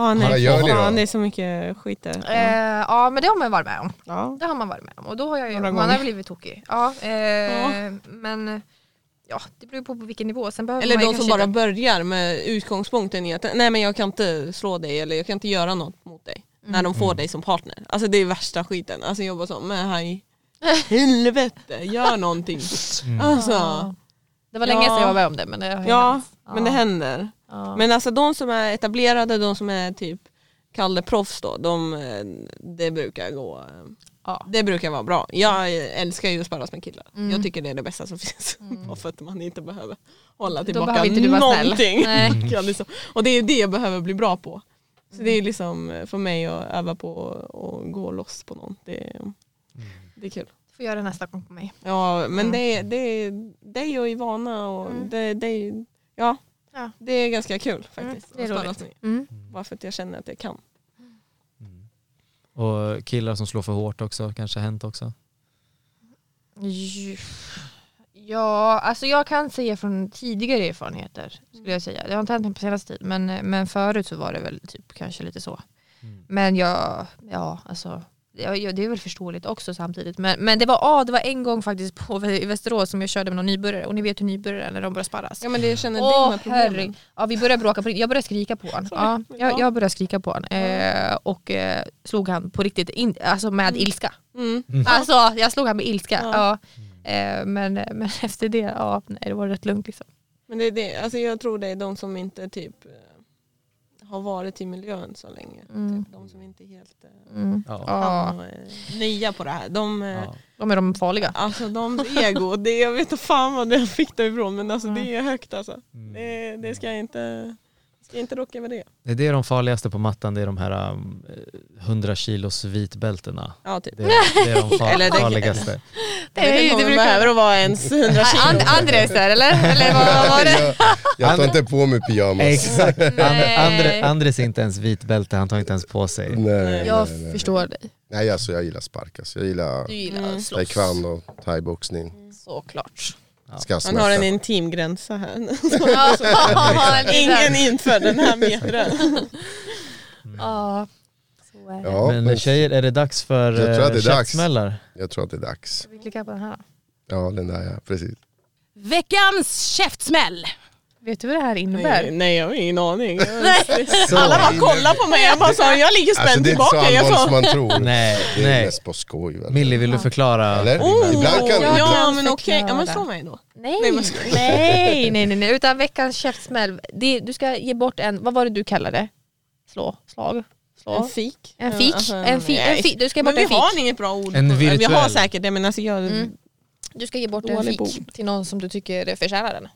Ah, nej, Vad gör då? fan, det är så mycket skit där. Eh, ja men det har man varit med om. Ja. Det har man varit med om och då har jag ju, Några man har gånger. blivit tokig. Ja, eh, Men ja, det beror på på vilken nivå. Sen behöver Eller man ju de som kanske bara inte- börjar med utgångspunkten i att nej men jag kan inte slå dig eller jag kan inte göra något mot dig. När de får dig som partner. Alltså det är värsta skiten. Alltså jag bara så, men hej. *laughs* Helvete, gör någonting. Alltså, Ja. Det var Ja. länge sedan jag var med om det men det har ja, hänt. men det händer. Ja. Men alltså de som är etablerade, de som är typ Kalle proffs då, de, det brukar gå Ja. Det brukar vara bra. Jag älskar ju att sparras med killar. Mm. Jag tycker det är det bästa som finns. *laughs* Bara för att man inte behöver hålla tillbaka behöver inte du någonting. *laughs* Liksom. Och det är det jag behöver bli bra på. Så det är liksom eh, för mig att öva på att gå loss på någon. Det, är- det är kul. Får göra det nästa gång på mig. Ja men Mm. det, är, det, är, det är ju Ivana och Mm. det, det, är, ja, Ja. det är ganska kul faktiskt. det är roligt. Mm. Bara för att jag känner att jag kan. Och killar som slår för hårt också, kanske har hänt också. Ja, alltså jag kan säga från tidigare erfarenheter skulle jag säga. Det har inte hänt på senaste tid men, men förut så var det väl typ kanske lite så. Mm. Men jag, ja alltså ja, det är väl förståeligt också samtidigt. Men, men det, var, ah, det var en gång faktiskt på, i Västerås som jag körde med någon nybörjare och ni vet hur nybörjare är när de börjar sparras. Ja men det jag känner är de här problemen. Ja vi började bråka på. Jag började skrika på honom. Ja, *laughs* jag, jag började skrika på honom. Eh, och eh, slog han på riktigt, in, alltså med ilska. Mm. Alltså jag slog han med ilska. Ja. Ja. Eh, men, men *laughs* efter det, ja, nej, det var rätt lugnt liksom. Men det är det, alltså jag tror det är de som inte typ har varit i miljön så länge. Mm. Typ, de som inte är helt eh, Mm. Ja. Ja, kan, eh, nya på det här. De, eh, Ja. de är de farliga. Alltså de ego, det, jag vet inte fan vad jag fick det ifrån men alltså, det är högt alltså. Mm. Det, det ska jag inte, ska jag inte rocka med det. Det är det de farligaste på mattan, det är de här um, 100 kilos vitbältena. Ja, typ. Det är, det är de far, *laughs* Eller det- farligaste. Vet inte om det behöver att vara ens 100 kilo. And, Andres där eller? Eller vad var det? jag, jag tar inte på mig pyjamas. Exakt. And, Andres är inte ens vitbälte, han tar inte ens på sig. Nej, Jag nej, nej. förstår dig. Nej alltså jag gillar spark alltså. Jag gillar Du gillar Mm. taekwondo thaiboxning. Såklart. Ska Han har en intim gräns här. *laughs* *laughs* Ja, Ingen inför den här *laughs* metern. Ja, så är det. Ja, men, men tjejer, är det dags för Jag tror att det är eh, dags. käftsmällar? jag tror att det är dags. Vi klickar på den här då. Ja den där ja, precis. Veckans käftsmäll. Vet du vad det här innebär? Nej, nej, jag har ingen aning. *laughs* Alla bara kollar på mig. Jag bara sa, jag ligger Alltså spänd det är inte så tillbaka. Allvarligt som man tror. *laughs* Nej, Det är nej. mest på skoj väl? Millie, vill du förklara? Eller? oh, Ibland kan ja, ibland, men okej. Ja, men slå mig då. Nej, Nej, nej, men- nej, nej, nej, utan veckans käftsmäll. Det, du ska ge bort en, vad var det du kallade det? Slå, slag, slå. En fik. En fik, Alltså, en fi, nej. en fi, du ska ge Men bort vi en fik. har inget bra ord. En på- Vi har virtuell. säkert det men alltså jag... Mm. Du ska ge bort en fik till någon som du tycker förtjänar den.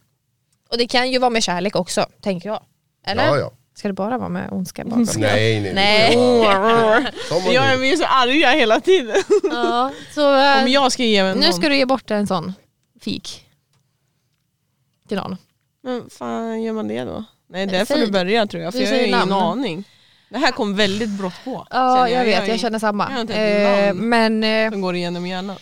Och det kan ju vara med kärlek också, tänker jag. Eller? ja, ja. Ska det bara vara med ondska bakom? Nej nej. Nej. Man Jag är *laughs* är så arga hela tiden. Ja, så *laughs* eh, Om jag ska ge någon. nu ska du ge bort en sån fik. Till någon. Men fan gör man det då? Nej där får du börja tror jag för du jag har ingen namn. aning. Det här kom väldigt brått på. Ja, känner jag, vet, är- jag känner samma. jag har inte ett Eh, namn. men eh, Som går igenom hjärnan.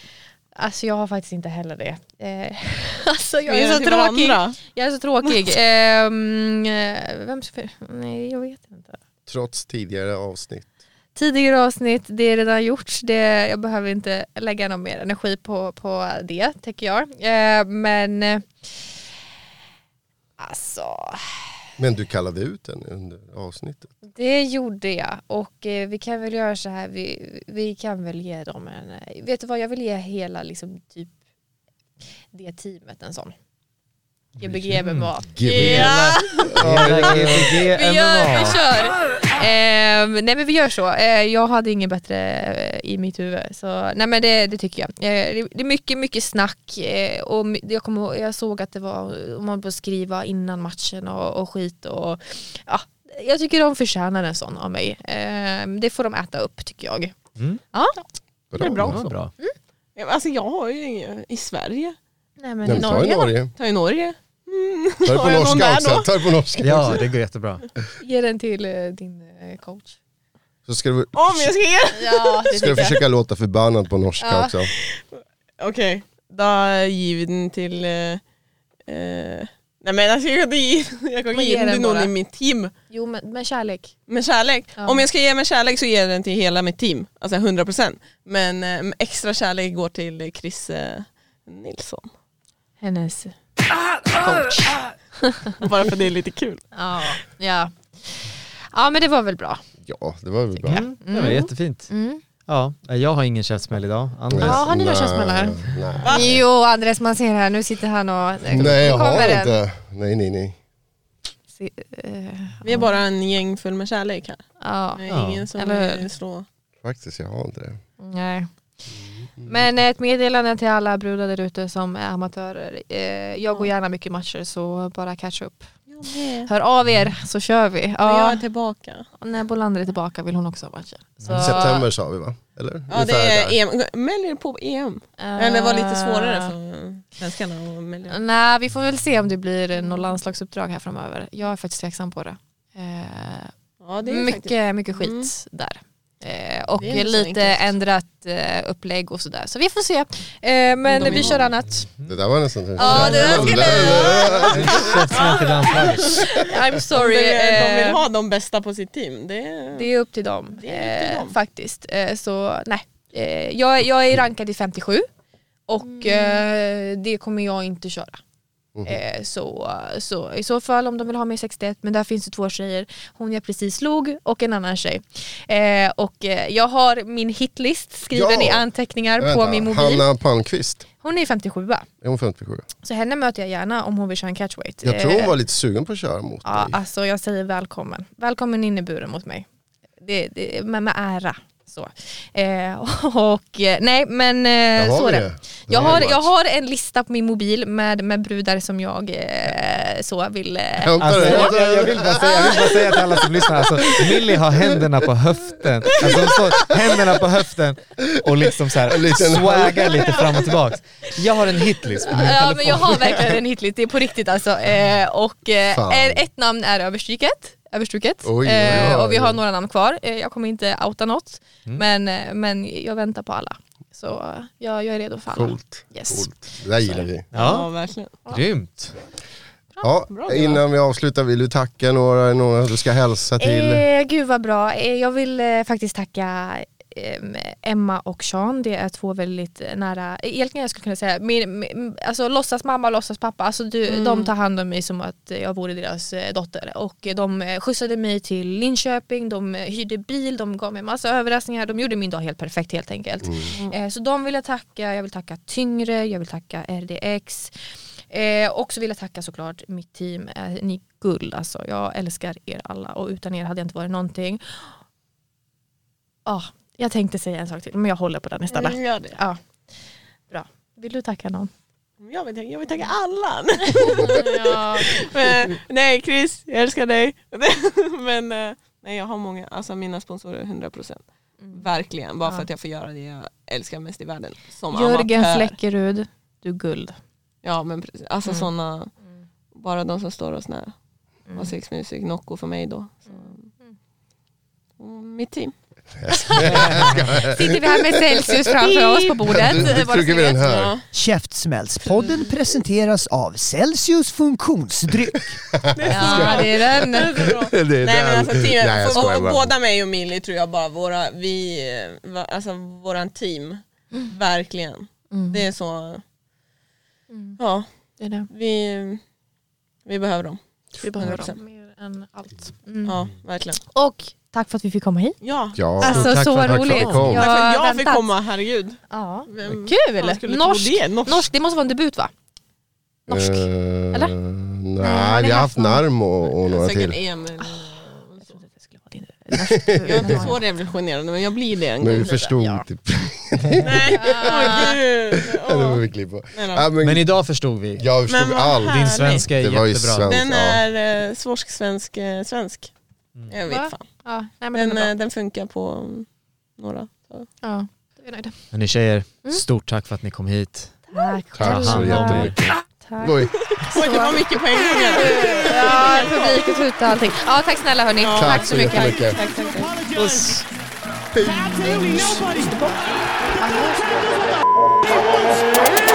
Alltså jag har faktiskt inte heller det. Eh, *laughs* alltså jag är gör så tråkig. varandra. Jag är så tråkig. *laughs* Ehm, eh, vem ska... Nej, jag vet inte. Trots tidigare avsnitt. Tidigare avsnitt, det är redan gjort. Det, jag behöver inte lägga någon mer energi på, på det, tycker jag. Eh, men eh, alltså, men du kallade ut den under avsnittet. det gjorde jag. Och eh, vi kan väl göra så här, vi, vi kan väl ge dem en... Eh, vet du vad, jag vill ge hela liksom, typ det teamet en sån. Gbg MMA. Gbg. Ja! GBG *laughs* Vi, gör, vi kör! Ehm, nej men vi gör så. Eh, jag hade inget bättre eh, i mitt huvud. Så, nej men det, det tycker jag. Eh, det, är mycket, mycket snack. Eh, och jag, ihåg- jag såg att det var, om man får skriva innan matchen och, och skit. Och, ja, jag tycker de förtjänar en sån av mig. Ehm, det får de äta upp tycker jag. Mm. Ja, Det är bra. Bra. Ja, Alltså jag har ju ingen i Sverige. Nej men Nej, i men ta i Norge? Norge. Ta i Norge. Ta det på jag norska också. Ta det på norska Ja, det går jättebra. Ge den till eh, din eh, coach. Så ska du, Om jag ska ge Ja, det ska du tycker jag. försöka låta förbannad på norska Ja. också. Okej, då jag givit den till... Eh, eh, nej men alltså jag kan inte ge, *laughs* jag kan den den till någon bara. i mitt team. Jo men med kärlek. Med kärlek. Ja. Om jag ska ge med kärlek så ger jag den till hela mitt team. Alltså 100%. Men eh, extra kärlek går till Chris eh, Nilsson. Hennes Coach. *laughs* Bara för det är lite kul. Ja, ja. Ja men det var väl bra. Ja, det var väl bra. Mm. Det var jättefint. Mm. Ja, jag har ingen käftsmäll idag. Anders? Ja, har ni några käftsmällar? Nej. Jo Andres man ser här, nu sitter han och... Nej jag har den. inte. Nej nej nej. Se, eh, Vi är bara en gäng full med kärlek här. ja, Det är Ja. ingen som Eller vill slå. Faktiskt jag har inte det. nej. Men ett meddelande till alla brudar där ute som är amatörer. Eh, jag går gärna mycket matcher så bara catch up. Hör av er så kör vi. Jag Ja, är tillbaka. när Bolander är tillbaka vill hon också ha matcher. Så, september sa vi va? Eller? Ja det är. EM. Meld er på EM. eh, Eller det var lite svårare för svenskarna att melde. Nej, vi får väl se om det blir något landslagsuppdrag här framöver. Jag är faktiskt tveksam på det. Eh, Ja, det är mycket, faktiskt. mycket skit Mm. där. Eh, och lite enkelt. ändrat eh, upplägg och sådär. Så vi får se. Eh, men vi kör annat. Det där var nästan... Ja, det där skulle. *laughs* I'm sorry. De, de vill eh, ha de bästa på sitt team. Det, det är upp till dem. Det är upp till eh, dem. Faktiskt. Eh, så nej. Eh, jag, jag är rankad i 57 och Mm. eh, det kommer jag inte köra. Eh, så, så i så fall om de vill ha mig i 61, men där finns det två tjejer. Hon jag precis slog och en annan tjej. Eh, och eh, jag har min hitlist skriven Ja. i anteckningar på Vänta, min mobil. Hanna Palmqvist, Hon är 57 är hon 57? så henne möter jag gärna om hon vill köra en catchweight. Jag tror hon Eh, var lite sugen på att köra mot Ja, dig. alltså jag säger välkommen. Välkommen in i buren mot mig. Det, det, med, med ära. Så. Eh, *laughs* och eh, nej men eh, så är det. Jag har jag har en lista på min mobil med, med brudar som jag eh, så vill... Eh, Alltså, jag, hämta jag, vill bara säga, jag vill bara säga till alla som lyssnar, alltså, Millie har händerna på höften. Alltså, hon står händerna på höften och liksom så här, swaggar lite fram och tillbaka. Jag har en hitlist på min Ja telefon. men jag har verkligen en hitlist, det är på riktigt alltså. Eh, och eh, ett namn är överstruket. Överstruket. Oj, oj, Eh, oj. och vi har några namn kvar. Eh, jag kommer inte outa något. Mm. Men, eh, men jag väntar på alla. Så eh, jag, jag är redo för alla. Coolt. Yes. Coolt. Det där gillar vi. Ja, Ja, verkligen. grymt. Ja, bra, innan vi avslutar, vill du tacka några, några du ska hälsa till? Eh, gud vad bra. Eh, jag vill eh, faktiskt tacka eh, Emma och Sean, det är två väldigt nära, egentligen jag skulle kunna säga, min, min, alltså låtsas mamma och låtsas pappa, alltså du, Mm. de tar hand om mig som att jag vore deras eh, dotter och eh, de eh, skjutsade mig till Linköping, de eh, hyrde bil, de gav mig massa överraskningar, de gjorde min dag helt perfekt helt enkelt. Eh, så de vill jag tacka, jag vill tacka Tyngre, jag vill tacka RDX Eh, och så vill jag tacka såklart mitt team, eh, ni är guld alltså. Jag älskar er alla och utan er hade jag inte varit någonting. Ah, jag tänkte säga en sak till men jag håller på den istället. Mm, Gör det. Ja. Bra. Vill du tacka någon? Jag vill, tacka- jag vill tacka alla. *laughs* ja. Men, nej Chris, jag älskar dig. *laughs* Men eh, nej, jag har många, alltså mina sponsorer 100%. Verkligen, bara Ja. för att jag får göra det jag älskar mest i världen. Som Jörgen amatör. Fläckerud, du guld. Ja men precis, alltså Mm. sådana, bara de som står oss nära. Mm. Och Six Music, Nocco för mig då. Så. Och mitt team. *laughs* Sitter vi här med Celsius framför oss på bordet. Trycker vi den här. Ja. Käftsmällspodden presenteras av Celsius funktionsdryck. *laughs* Ja, det är den. Det är *laughs* Nej men alltså teamet, Nej, jag skojar bara. båda mig och Millie tror jag bara, våra, vi, alltså våran team, verkligen. Mm. Det är så, ja Det är det. vi, vi behöver dem. Vi behöver 100%. dem mer än allt. Mm. Ja verkligen. Och tack för att vi fick komma hit. Ja, Ja, Alltså tack så för att- tack för att roligt. du kom. Jag tack för att jag fick komma, herregud. Ja. Vem- Kul! Norsk. det? Norsk. Norsk, det måste vara en debut va? Norsk. Eh, Eller? Nej, vi har haft Narm och, och några Säkert till. Emil. Jag är inte så revolutionerande men jag blir det en Men vi gång. förstod Ja. typ. *laughs* Nej, åh gud. Det Åh. vi. Nej men, Men idag förstod vi. jag förstod allt. härligt. Din svenska är jättebra. svensk. Den ja. är eh, svorsk-svensk eh, svensk. Jag vet Va? fan. Ja, nej, men Den, den, eh, den funkar på mm, några. Så. Ja, då är jag nöjd. Hörni tjejer, Mm. stort tack för att ni kom hit. Tack. Tack så jättemycket. Tack. Oj. Oj det var mycket på en gång. Ja, publik och tuta och allting. Ja, tack snälla hörni. Ja, tack tack så mycket. jättemycket. Tack, tack, tack. Apologize to